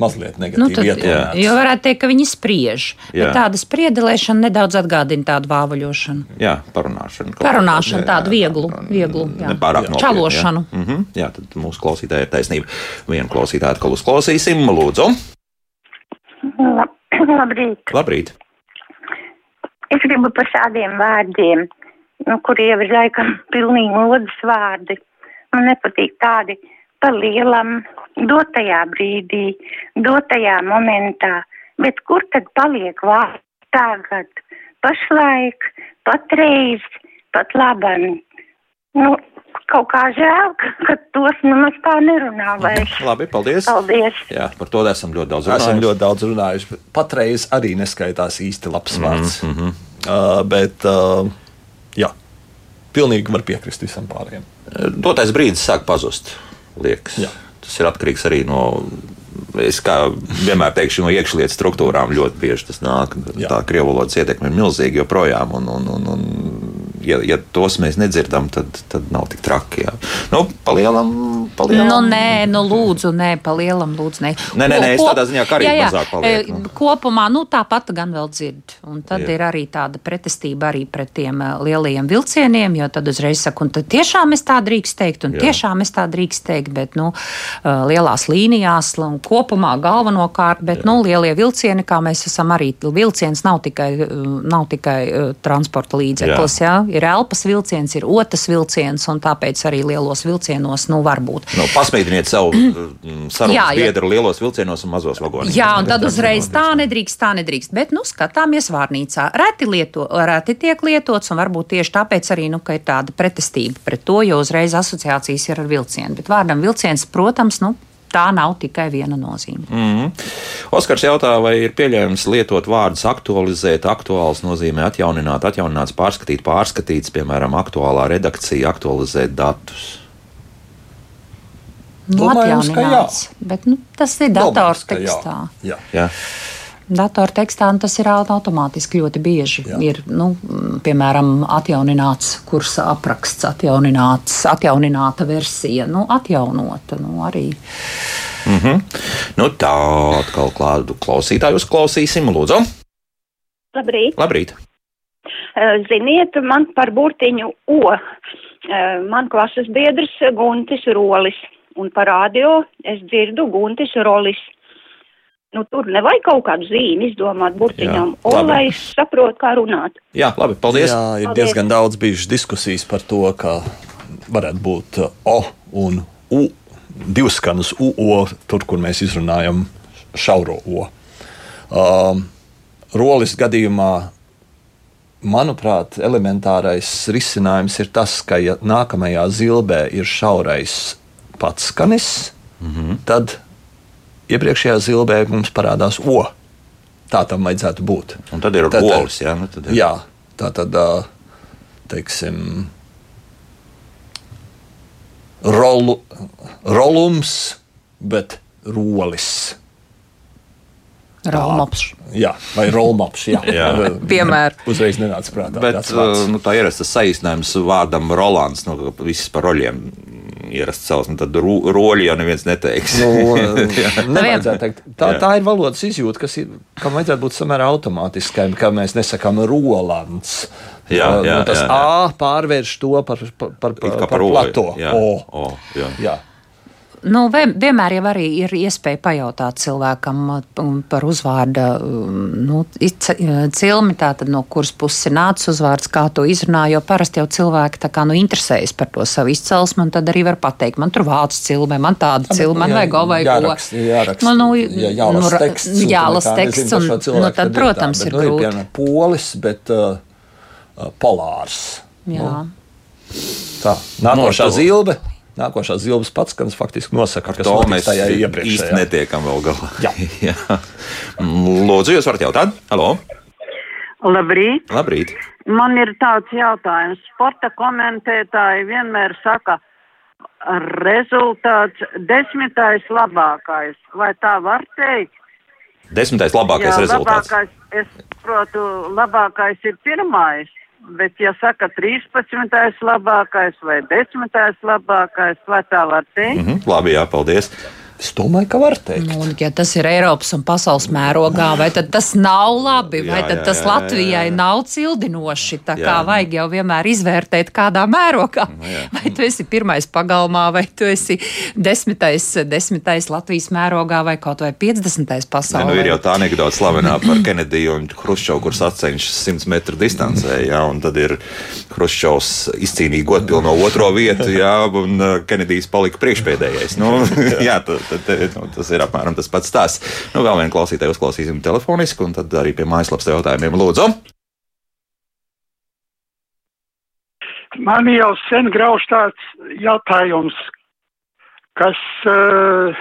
mazliet negatīvi nu, ietekmēts. Jo varētu teikt, ka viņi spriež. Tāda spriedelēšana nedaudz atgādina tādu vāvuļošanu. Jā, parunāšanu. Parunāšanu, tādu vieglu, vieglu jā. Nepārāk nopietni. Čalošanu. Jā. Mm -hmm. jā, tad mūsu klausītāji ir taisnība. Vienu klausītāju atkal uzklausīsim. Lūdzu. Lab, labrīt. Labrīt. Es gribu par šādiem vārdiem, nu, kuriem ir laikam pilnīgi lodas vārdi. Man nepatīk tādi pa lielam, dotajā brīdī, dotajā momentā, bet kur tad paliek vārds tagad, pašlaik, patreiz, pat labam? Nu, kaut kā žēl, ka, ka tos nemaz tā nerunā vairs. Labi, paldies. Paldies. Jā, par to esam ļoti daudz runājuši. Esam ļoti daudz runājuši. Patreiz arī neskaitās īsti labs mhm, vārds. Mm -hmm. uh, bet, uh, jā, pilnīgi var piekrist visam pārējiem. Dotais brīdis sāk pazust, liekas. Jā. Tas ir atkarīgs arī no. Es kā vienmēr teikšu, no iekšlietu struktūrām ļoti bieži tas nāk. Jā. Tā krievu valodas ietekme ir milzīga joprojām. Un, un, un, un ja, ja tos mēs nedzirdam, tad, tad nav tik traki. Jā. Nu, palielam, palielam. Nu, nē, nu, lūdzu, nē, palielam, lūdzu, nē. Nē, nē, nē es tādā ziņā arī jā, jā. mazāk palieku. Nu. Kopumā, nu, tāpat gan vēl dzird. Un tad jā. ir arī tāda pretestība arī pret tiem lielajiem vilcieniem, jo tad uzreiz saku, un tad tiešām es tā drīkst teikt, un jā. tiešām es tā drīkst teikt, bet, nu, lielās līnijās, un kopumā galvenokārt, bet, jā. nu, lielie vilcieni, kā mēs esam arī, vilciens nav tikai, nav tikai transporta līdzeklis, jā. jā ir elpas vilciens, ir otrs vilciens, un tāpēc arī lielos vilcienos nu, var būt. Nu, pasmīdiniet savu mm, sarunas biedru lielos vilcienos un mazos vagonos. Jā, un tad uzreiz tā nedrīkst, tā nedrīkst. Bet, nu, skatāmies vārnīcā. Reti, lieto, reti tiek lietots, un varbūt tieši tāpēc arī nu, ir tāda pretestība pret to, jo uzreiz asociācijas ir ar vilcienu. Bet vārdam vilciens, protams, nu, tā nav tikai viena nozīme. Mm -hmm. Oskars jautā, vai ir pieļaujams lietot vārdus aktualizēt, aktuāls nozīmē atjaunināt, atjaunināts, pārskatīt, pārskatīts, piemēram, aktuālā redakcija, aktualizēt datus. Nu, Domājams, ka jā. Bet nu, tas ir datortekstā. Jā. Jā. Jā datortekstā, un tas ir automātiski ļoti bieži. Jā. Ir, nu, piemēram, atjaunināts kursa apraksts, atjaunināts, atjaunināta versija, nu, atjaunota nu, arī. Mm -hmm. nu, tā atkal klādu klausītāju uzklausīsim, lūdzu. Labrīt! Labrīt. Ziniet, man par burtiņu O. Man klases biedrs Guntis Rolis, un par radio es dzirdu Guntis Rolis. Nu, tur nevajag kaut kādu zīmi izdomāt burtiņam, Jā, un, lai es saprotu, kā runāt. Jā, labi, paldies. Jā, ir paldies. diezgan daudz bijušas diskusijas par to, ka varētu būt uh, O un U. Divas skanas UO, tur, kur mēs izrunājam šauro O. Um, rolis gadījumā, manuprāt, elementārais risinājums ir tas, ka, ja nākamajā zilbē ir šaurais pats skanis, mm -hmm. tad iepriekšējā zilbē mums parādās O. Tā tam vajadzētu būt. Un tad ir tad, olis, jā, nu tad ir. jā, tā tad, teiksim, rolu, rolums, bet rolis. Rolmaps. Jā, vai rolmaps. Jā, jā. piemēram. Uzreiz nenāca prātā. Bet, nu, tā ir tas saīsinājums vārdam Rolands, nu, viss par roļiem ierasts celsme, tad ro, roļi jau neviens neteiks. Nu, nevajadzētu teikt. Tā, tā ir valodas izjūta, kas ir, kam vajadzētu būt samērā automātiskai, kā mēs nesakām rolants. Jā, jā, nu, tas jā, jā. A pārvērš to par, par, par, par, par par plato. Jā, O. o, jā. Jā. Nu, vien- vienmēr jau arī ir iespēja pajautāt cilvēkam um, par uzvārdu um, nu, ic- cilmi, tātad no kuras puses ir nācis uzvārds, kā to izrunā. Jo parasti jau cilvēki tā kā nu, interesējas par to savu izcelsmi, un tad arī var pateikt, man tur vācu cilme, man tāda cilme, man vajag vai ko. jāraksta, jāraksta, Nu, nu, jā, jālas nu, teksts, un jālas teksts, un, cilvēku, nu, tad, protams, tā, ir bet, nu, grūti. piemēram, polis, bet uh, uh, polārs. Jā. Tā, nākošā No, to- zilbe. Nākošā zilbes pats, kas faktiski nosaka, kas To mēs tajā īsti iepriekšējā. netiekam vēl galā. Jā. Jā. Lūdzu, jūs varat jautāt? Halo! Labrīt! Labrīt! Man ir tāds jautājums. Sporta komentētāji vienmēr saka, rezultāts desmitais labākais. Vai tā var teikt? Desmitais labākais Jā, rezultāts. labākais, es saprotu, labākais ir pirmais. Bet, ja saka 13. labākais vai 10. labākais, vai tā var teikt? Mhm, labi, jā, paldies. Es domāju, ka var teikt. Nu, ja tas ir Eiropas un pasaules mērogā, vai tad tas nav labi, vai Jā, tad jā, tas jā, jā, Latvijai jā. nav cildinoši? Tā kā Jā. Nu, vajag jau vienmēr izvērtēt, kādā mērogā. jā. Vai tu esi pirmais pagalmā, vai tu esi desmitais, desmitais Latvijas mērogā, vai kaut vai 50. Ne, pasaulē. nu, ir jau tā anekdote slavenā par Kenediju un Hruščovu, kurš atcenšas 100 metru distancē. Jā, un tad ir Hruščovs izcīnīja godpilno otro vietu, jā, un uh, Kenedijs palika priekšpēdējais. Nu, jā, tad, tad, nu, tas ir apmēram tas pats stāsts. Nu, vēl vienu klausītāju uzklausīsim telefoniski, un tad arī pie mājaslapas jautājumiem lūdzu. Man jau sen grauž tāds jautājums, kas uh,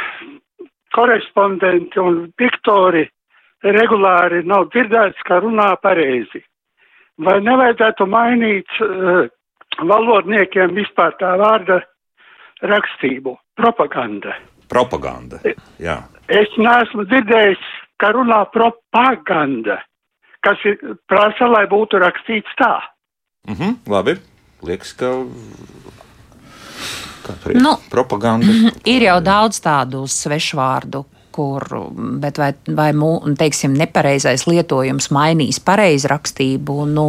korespondenti un diktori regulāri nav dzirdēts, ka runā pareizi. Vai nevajadzētu mainīt uh, valodniekiem vispār tā vārda rakstību? Propaganda. Propaganda. Jā. Es neesmu dzirdējis, ka runā propaganda, kas ir prasa, lai būtu rakstīts tā. Mhm, labi. Liekas, ka. Nu. propaganda. Ir jau daudz tādu svešvārdu. Kur, bet vai, vai teiksim, nepareizais lietojums mainīs pareizrakstību? Nu,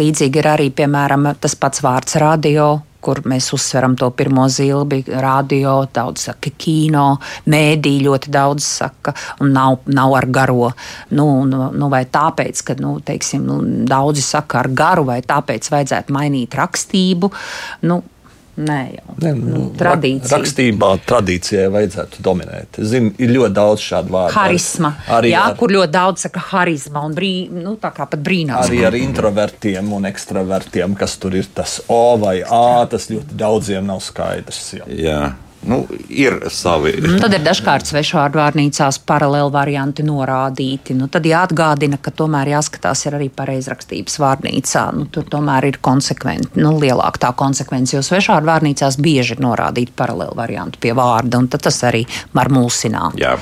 līdzīgi ir arī, piemēram, tas pats vārds radio, kur mēs uzsveram to pirmo zilbi. Radio, daudz saka, kino, mēdī ļoti daudz saka, un nav, nav ar garo. Nu, nu, nu, vai tāpēc, ka nu, teiksim, nu, daudzi saka ar garu, vai tāpēc vajadzētu mainīt rakstību? Nu, Nē, jau Ne, nu, tradīcija. Rakstībā tradīcijai vajadzētu dominēt. Es zinu, ir ļoti daudz šādu vārdu. Harisma. Arī, jā, ar, kur ļoti daudz saka harizma un brī, nu, tā kā pat brīnās. arī ar introvertiem un ekstravertiem, kas tur ir tas O vai A, tas ļoti daudziem nav skaidrs. Jā. Jā. Nu, ir savi. Nu, Tad ir dažkārt svešvārdu vārnīcās paralēli varianti norādīti. Nu, tad jāatgādina, ka tomēr jāskatās arī pareizrakstības vārnīcā. Nu, tur tomēr ir konsekventi, nu, lielāka tā konsekvence, jo svešvārdu vārnīcās bieži ir norādīti paralēli varianti pie vārda, un tas arī var mulsināt. Jā.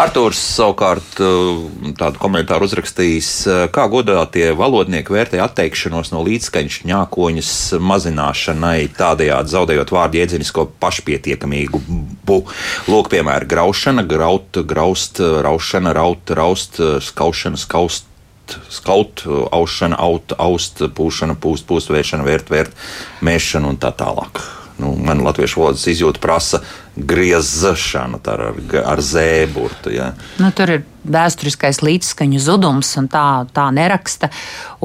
Arthurs savukārt uh, tādu komentāru uzrakstījis, uh, kā godātie valodnieki vērtē atteikšanos no līdzskaņas ņākoņas mazināšanai, tādējādi zaudējot vārdu iedzinisko pašpietiekamību. Lūk, piemēram, graušana, graut, graust, raušana, raut, raust, skaušana, skaust. Skaut, aušana, aut, aust, pūšana, pūst, pūst, vēršana, vērt, vērt, mēšana un tā tālāk. Nu, man latviešu valodas izjūta prasa griezšanu tā ar, ar zēburtu. Ja. Nu, tur ir vēsturiskais līdzskaņu zudums, un tā, tā neraksta.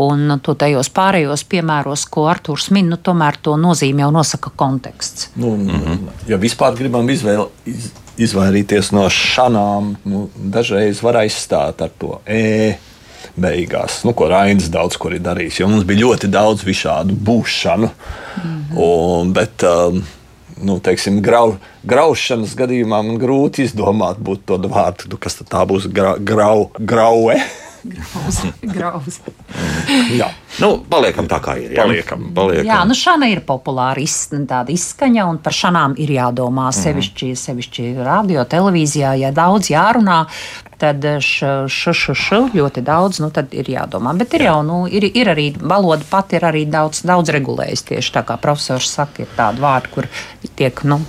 Un nu, to tajos pārējos piemēros, ko Arthurs min, nu, tomēr to nozīmi jau nosaka konteksts. Nu, mm -hmm. Ja vispār gribam izvēl, iz, izvairīties no šanām, nu, dažreiz var aizstāt ar to e. Beigās, nu, ko Rainis daudz kur ir darījis. Jo mums bija ļoti daudz visādu būšanu. Mm. Un, bet, um, nu, teiksim, grau, graušanas gadījumā man grūti izdomāt to vārdu, nu, kas tad tā būs gra, grau, graue. Grauz. Jā, Nu, paliekam tā, kā ir. Jā, Paliekam. paliekam. Jā, nu šāda ir populāra iz, tāda izskaņa, un par šādām ir jādomā. Sevišķi, sevišķi radio, televīzijā, ja daudz jārunā, tad š, š, š, š ļoti daudz, nu tad ir jādomā. Bet ir jau, nu, ir, ir arī valoda pati ir arī daudz, daudz regulējusi tieši tā kā profesors saka, ir tādi vārdi, kur tiek, nu,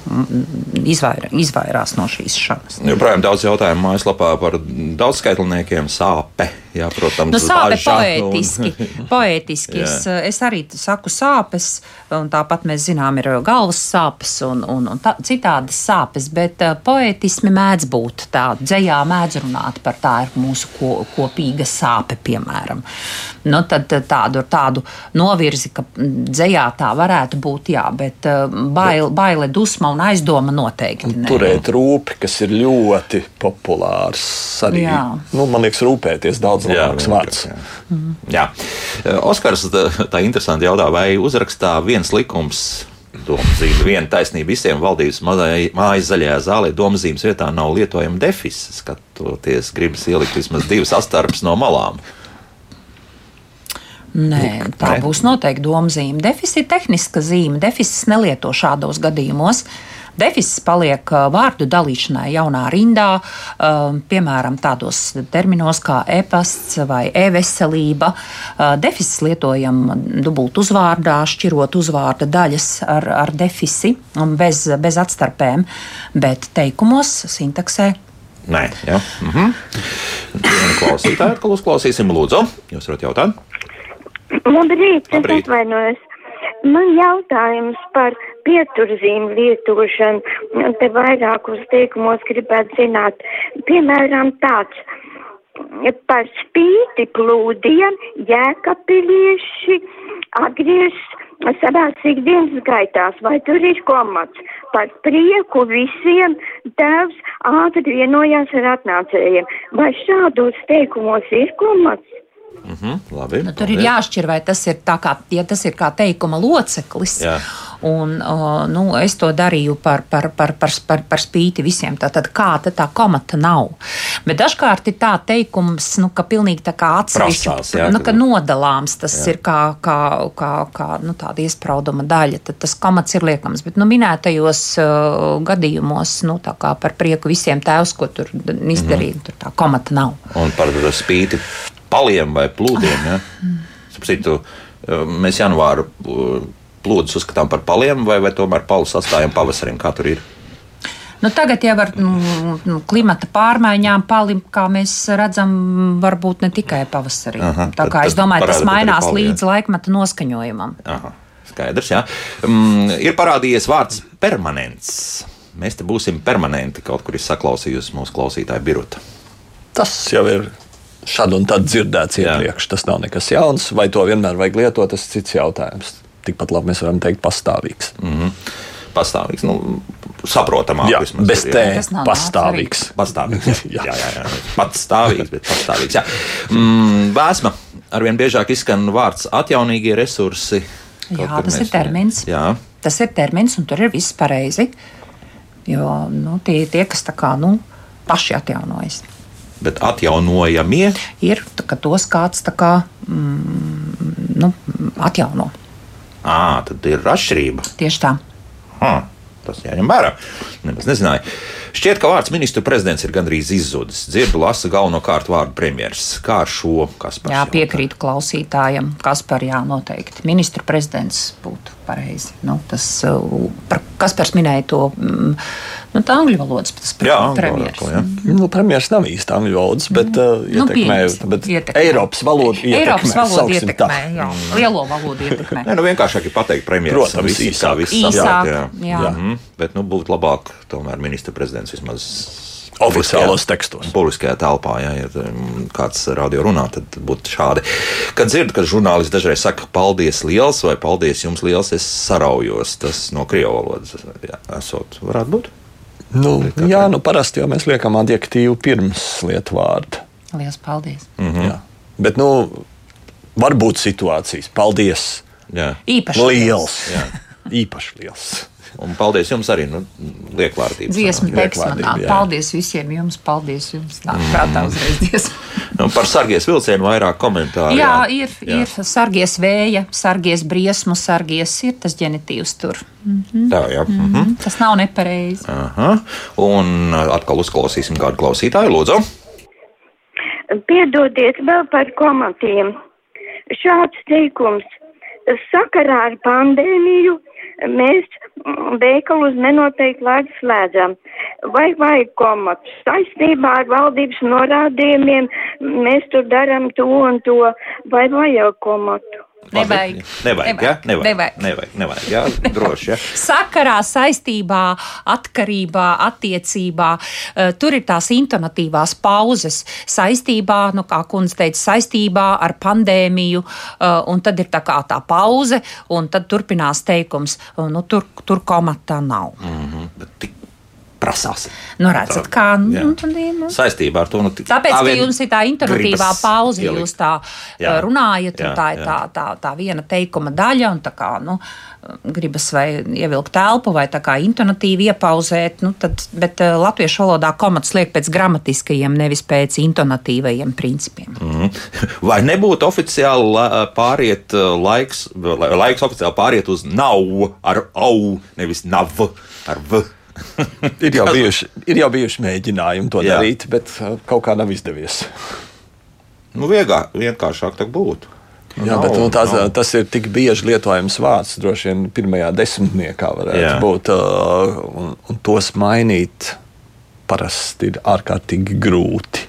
izvair, izvairās no šīs šanas. Joprojām daudz jautājumu mājaslapā par daudzskaitliniekiem sāpe. Jā, protams, Nu, sāpe poētiski. un- poētiski. Es, es arī saku sāpes, un tāpat mēs zinām, ir galvas sāpes un, un, un tā, citādas sāpes, bet uh, poētismi mēdz būt tāda. Dzējā mēdz runāt par tā ir mūsu ko, kopīga sāpe, piemēram. Nu, tad tādu, tādu novirzi, ka mm, dzējā tā varētu būt, jā, bet uh, bail, baile, dusma un aizdoma noteikti. nē. Turēt rūpi, kas ir ļoti populārs. Arī, Jā. nu, man liekas, rūpēties daudz labāks vārds. Jā. Jā. Oskars tā, tā interesanti jautā, vai uzrakstā viens likums. Domzīme, viena taisnība visiem valdības mājas zaļajā zālē, domzīmes vietā nav lietojama defis. Skatoties, gribas ielikt vismaz divas astarpes no malām. Nē, tā Nē. būs noteikti domzīme. Defis ir tehniska zīme. Defisis nelieto šādos gadījumos. Defisis paliek vārdu dalīšanai jaunā rindā, piemēram, tādos terminos kā e-pasts vai e-veselība. Ā, Defisis lietojam dubult uzvārdā, šķirot uzvārda daļas ar, ar defisi un bez, bez atstarpēm, bet teikumos, sintaksē Nē, jā. Mhm. Vienu klausītāju atkal uzklausīsim, lūdzu. Jūs varat jautāt? Labrīt, es Labrīt. atvainojos. Man jautājums par pieturzīmu lietošanu. Te vairākos teikumos gribētu zināt. Piemēram, tāds. Par spīti plūdiem jēkapilieši atgriež savās ikdienas gaitās, vai tur ir komats. Par prieku visiem tēvs ātri vienojās ar atnācējiem. Vai šādos teikumos ir komats? Mhm, labi. Nu, tur ir jāšķir, vai tas ir, tā kā, ja tas ir kā teikuma loceklis. Jā. Un, uh, nu, es to darīju par, par, par, par, par, par spīti visiem. Tātad, kāda tā komata nav. Bet dažkārt ir tā teikums, nu, ka pilnīgi tā kā atsevišķi, nu, ka nodalāms tas Jā. ir kā, kā, kā, kā nu, tāda iesprauduma daļa. Tad tas komats ir liekams. Bet nu, minētajos uh, gadījumos, nu, tā kā par prieku visiem tēvs, ko tur izdarīja, tur tā komata nav. Un par spīti paliem vai plūdiem. Ja? Citu, mēs janvāru uh, plūdus uzskatām par paliem, vai, vai tomēr palu sastājam pavasarim, kā tur ir. Nu, tagad jau ar nu, nu, klimata pārmaiņām palim, kā mēs redzam, varbūt ne tikai pavasarī. Aha, Tā tad- kā es tad domāju, tas mainās pali, jā. līdz laikmeta noskaņojumam. Aha, skaidrs, jā. Mm, ir parādījies vārds permanents. Mēs te būsim permanenti, kaut kur ir saklausījusi mūsu klausītāja birota. Tas jau ir šad un tad dzirdēts iepriekš. Tas nav nekas jauns, vai to vienmēr vajag lietot, tas ir cits jautājums. Tikpat labi mēs varam teikt, pastāvīgs. Mm -hmm. Pastāvīgs, nu, saprotamāk. Jā, vismaz bez ir, T, jā. Tas nav pastāvīgs. Pastāvīgs. Jā, jā, jā. jā. Pats stāvīgs, bet pastāvīgs. Jā. Mm, vēsma. Arvien biežāk izskan vārds atjaunīgie resursi. Kaut Jā, tas mēs- ir termins. Jā, Tas ir termins, un tur ir viss pareizi. Jo nu, tie, tie, kas tā kā nu, paši atjaunojas, bet atjaunojamie. ir ka tos kāds tā kā mm, nu, atjauno. À, tad ir atšķirība. Tieši tā. Ha, tas jāņem vērā. Nemaz nezināju. Šķiet, ka vārds ministru prezidents ir gandrīz izzudis. Dzirdu, lasa galvenokārt vārdu premjerministrs. Kā ar šo, kas par Jā, piekrītu klausītājam, kas par jā, noteikti. Ministra prezidents būtu pareizi. Nu, tas, uh, par, kas par minēja to, mm, nu, tā angļu valodas, tas pre- Jā, valoda, jā. Nu, premjerministrs nav īsti angļu valodas, bet uh, Nu, ietekmē, pieņemsim, bet ietekmē. Eiropas valodu ietekmē. Eiropas valoda ietekmē, jā, lielo valodu ietekmē. Nē, nu vienkāršāk ir pateikt, premjerministrs. Protams, kā viss Īsāk, saprot, jā. Jā. Mhm, Bet nu, būtu labāk, tomēr ministra prezidents vismaz. Oficiālos tekstos. Publiskajā telpā, ja ir mm, kāds radio runā, tad būtu šādi. Kad dzirdu, ka žurnālisti dažreiz saka, paldies liels vai paldies jums liels, es saraujos. Tas no krievu valodas esot, varētu būt. Nu, jā, nu parasti jau mēs liekam adjektīvu pirms lietu vārdu. Lielas paldies. Mhm. Jā. Bet, nu, var būt situācijas. Paldies! Jā. Īpaši liels! Jā. Īpaši liels! Un paldies jums arī, nu, Vieglvārdība, nāk. jā. Paldies visiem jums, paldies jums. Nāk prātā uzreiz dziesma. Nu, par sargies vilcienu vairāk komentāru. Jā, ir, Jā. ir sargies vēja, sargies briesmu, sargies ir tas ģenitīvs tur. Tā, jā. Mhm. Tas nav nepareizi. Aha. Un atkal uzklausīsim kādu klausītāju, lūdzu. Piedodiet vēl par komatiem. Šāds teikums. Sakarā ar pandēmiju mēs veikalus nenoteikti laiku slēdzam. Vai vajag komatu? Saistībā ar valdības norādījumiem mēs tur darām to un to. Vai vajag komatu? Nevajag. Nevajag, ja? Nevajag. Nevajag. Nevajag, nevajag, jā, droši, ja? Sakarā, saistībā, atkarībā, attiecībā. eh, Tur ir tās intonatīvās pauzes. Saistībā, nu, kā kundze teica, saistībā ar pandēmiju, eh, un tad ir tā kā tā pauze, un tad turpinās teikums, nu, tur, tur komatā nav. Mhm, bet tik prasās. Nu, redzat, kā. Jā. Nu, tad, nu, Saistībā ar to, nu, Tāpēc, tā ka jums ir tā gribas pauze, jūs tā Jā. jā. runājat, Jā, un tā ir jā. tā, tā, tā viena teikuma daļa, un tā kā, nu, gribas vai ievilkt telpu, vai tā kā intonatīvi iepauzēt, nu, tad, bet uh, latviešu valodā komats liek pēc gramatiskajiem, nevis pēc intonatīvajiem principiem. Mhm. Vai nebūtu oficiāli la- pāriet laiks, lai- laiks oficiāli pāriet uz nav ar au, nevis nav ar v? Ir jau bijuši, ir jau bijuši mēģinājumi to Jā. darīt, bet uh, kaut kā nav izdevies. Nu, viegāk, vienkāršāk tā būtu. Jā, bet nu, tas, tas ir tik bieži lietojams vārds. Droši vien pirmajā desmitniekā varētu Jā. Būt. Uh, un, un tos mainīt parasti ir ārkārtīgi grūti.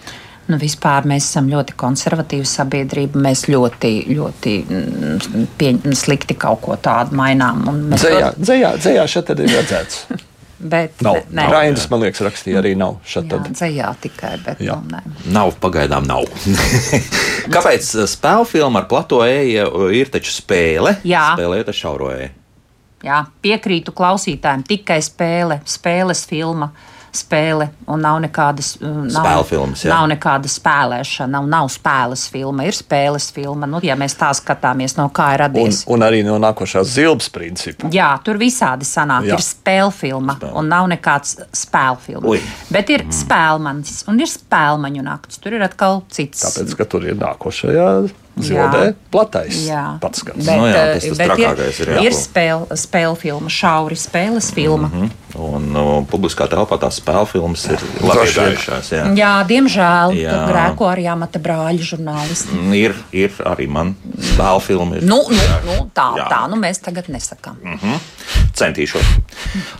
Nu, vispār mēs esam ļoti konservatīva sabiedrība. Mēs ļoti, ļoti mm, pieņ, slikti kaut ko tādu mainām. un mēs Dzējā, ļoti- dzējā, dzējā šeit ir redzēts. Bet, Nav. nē, Raidis, man liekas, rakstīja arī nav. Dzējā tikai, bet Jā. nu, nē. Nav, pagaidām nav. Kāpēc uh, spēļu filma ar plato eju uh, ir taču spēle? Jā. Spēlējot ar šauro eju. Jā, piekrītu klausītājiem, tikai spēle, spēles filma. Spēle, un nav nekādas uh, nav, Spēlfilmas, jā. nav nekāda spēlēšana, nav, nav spēles filma, ir spēles filma. Nu, ja mēs tā skatāmies, no kā ir Un, radies. un arī no nākošās zilbes principa. Jā, tur visādi sanāk. Jā. Ir spēļu filma, un nav nekāds spēļu filma. Ui. Bet ir mm. spēļmanis, un ir spēļmaņu naktis. Tur ir atkal cits. Tāpēc, ka tur ir nākošajā zildē Jā. platais Jā. pats skats. Bet, Nu jā, eh, tas tas bet trakākais ir, ir, jā. ir spēle, spēle filma, šauri spēles filma. Mm -hmm. Un uh, publiskā telpā tās spēļu filmas ir labi iegājušās. Jā. Jā, diemžēl Jā. grēko arī amata brāļa žurnālisti. Mm, Ir, ir arī man spēļu filma. Nu, nu, nu, tā, Jā. tā nu mēs tagad nesakām. Mhm. Centīšos.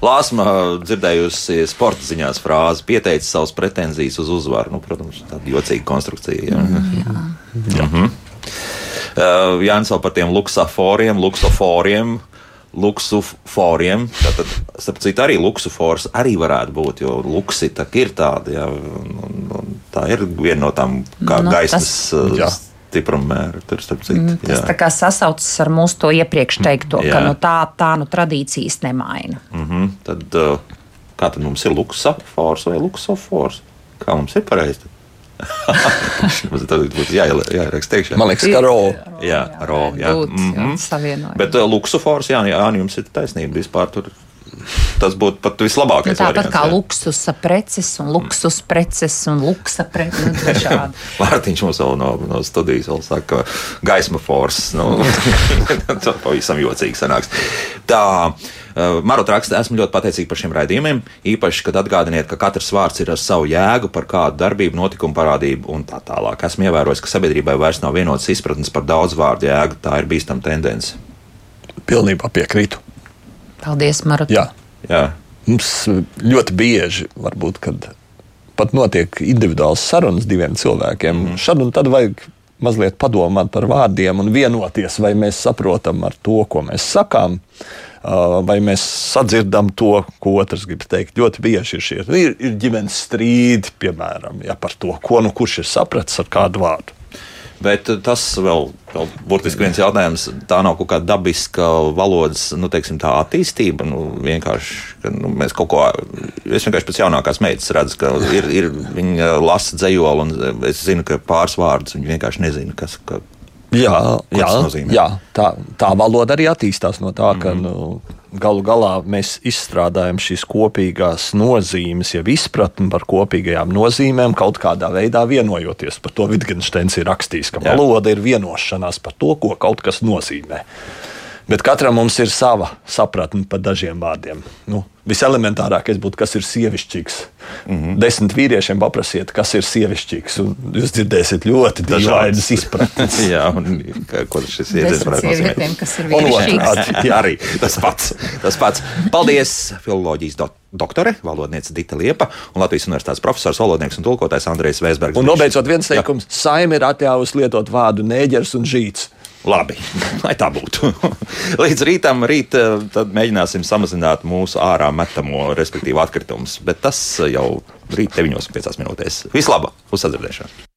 Lāsma dzirdējusi sporta ziņās frāzi, pieteicis savas pretenzijas uz uzvaru. Nu, protams, tāda jocīga konstrukcija. Jā. Jā. Mhm. Uh, Jānis vēl par tiem luksaforiem, luksoforiem. Luksuforiem. Tātad, starp citu, arī luksufors arī varētu būt, jo luksi tā ir tāda. Jā, un, un, un tā ir viena no tām kā Nu, nu, gaismas tas- uh, Jā. stipruma mēra. Tur, Mm, Tas tā kā sasaucas ar mūsu to iepriekš teikto, Jā. ka nu, tā, tā nu, tradīcijas nemaina. Mhm. Tad, uh, kā tad mums ir luksofors vai luksofors? Kā mums ir pareizi? Tad būtu jāieraksta iekšā. Man liekas, ka ro. jā, ro, jā. Būt, jā, Mhm. savienojumi. Bet uh, luksofors, jā, jā, jums ir taisnība. Vispār tur tas būtu pat vislabākais. Nu, tāpat variants, kā jā. luksusa preces un luksus preces un luksa preces. Nu. Mārtiņš mums vēl no, no studijas vēl saka, ka gaisma force. Nu, tas pavisam jocīgi sanāks. Tā, uh, Marot raksta, esmu ļoti pateicīgi par šiem raidījumiem. Īpaši, kad atgādiniet, ka katrs vārds ir ar savu jēgu par kādu darbību, notikumu, parādību un tā tālāk. Esmu ievērojis, ka sabiedrībai vairs nav vienotas izpratnes par daudz vārdu jēgu. Tā ir bīstama tendence. Pilnībā piekrītu. Paldies, Marta. Jā. Jā. Mums ļoti bieži, varbūt, kad pat notiek individuāls sarunas diviem cilvēkiem, mm. šad un tad vajag mazliet padomāt par vārdiem un vienoties, vai mēs saprotam ar to, ko mēs sakām, ā, vai mēs sadzirdam to, ko otrs grib teikt. Ļoti bieži ir šie ir, ir ģimenes strīdi, piemēram, ja, par to, ko nu kurš ir sapratis ar kādu vārdu. Bet tas vēl, vēl burtiski viens jautājums. Tā nav kaut kāda dabiska valodas nu, teiksim, tā attīstība. Nu, vienkārši, ka, nu, mēs kaut ko. Es vienkārši pēc jaunākās meitas redzu, ka ir, ir, viņa lasa dzējoli, un es zinu, ka pāris vārdus viņa vienkārši nezina, kas. Ka, Jā, jā, jā tā, tā valoda arī attīstās no tā, ka Mhm. nu, galu galā mēs izstrādājam šīs kopīgās nozīmes, jau izpratni par kopīgajām nozīmēm, kaut kādā veidā vienojoties. Par to Wittgensteins ir rakstījis, ka valoda ir vienošanās par to, ko kaut kas nozīmē. Bet katram mums ir sava sapratne par dažiem vārdiem. Nu, Viselementārākais būtu, kas ir sievišķīgs. Mm Mhm. -hmm. Desmit vīriešiem paprasiet, kas ir sievišķīgs. un Jūs dzirdēsiet ļoti dažādas izpratnes. Jā, un ko varētu nozīmēt. sievietēm, kas ir otrādi. Jā, arī tas pats. tas pats. Paldies, filoloģijas do doktore, valodniece Dita Liepa un Latvijas universitātes profesors, valodnieks un tulkotājs Andrejs Vēsbergs. Un nobeidzot viens teikums, saima ir atļāvusi lietot vārdu nēģers un žīts. Labi, lai tā būtu. Līdz rītam, rīt eh, tad mēģināsim samazināt mūsu ārā metamo, respektīvi atkritumus, bet tas jau rīt 9,5 minūtēs. Vislabāk, uz sadzirdēšanu!